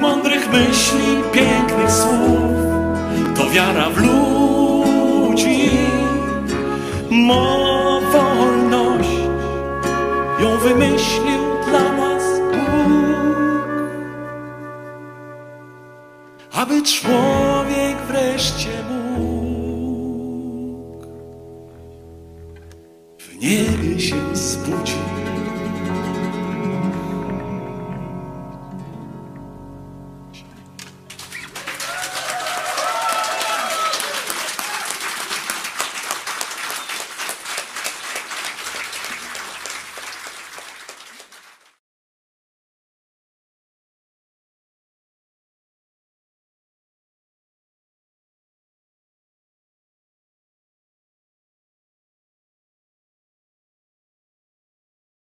mądrych myśli, pięknych słów. To wiara w ludzi, mo wolność ją wymyślił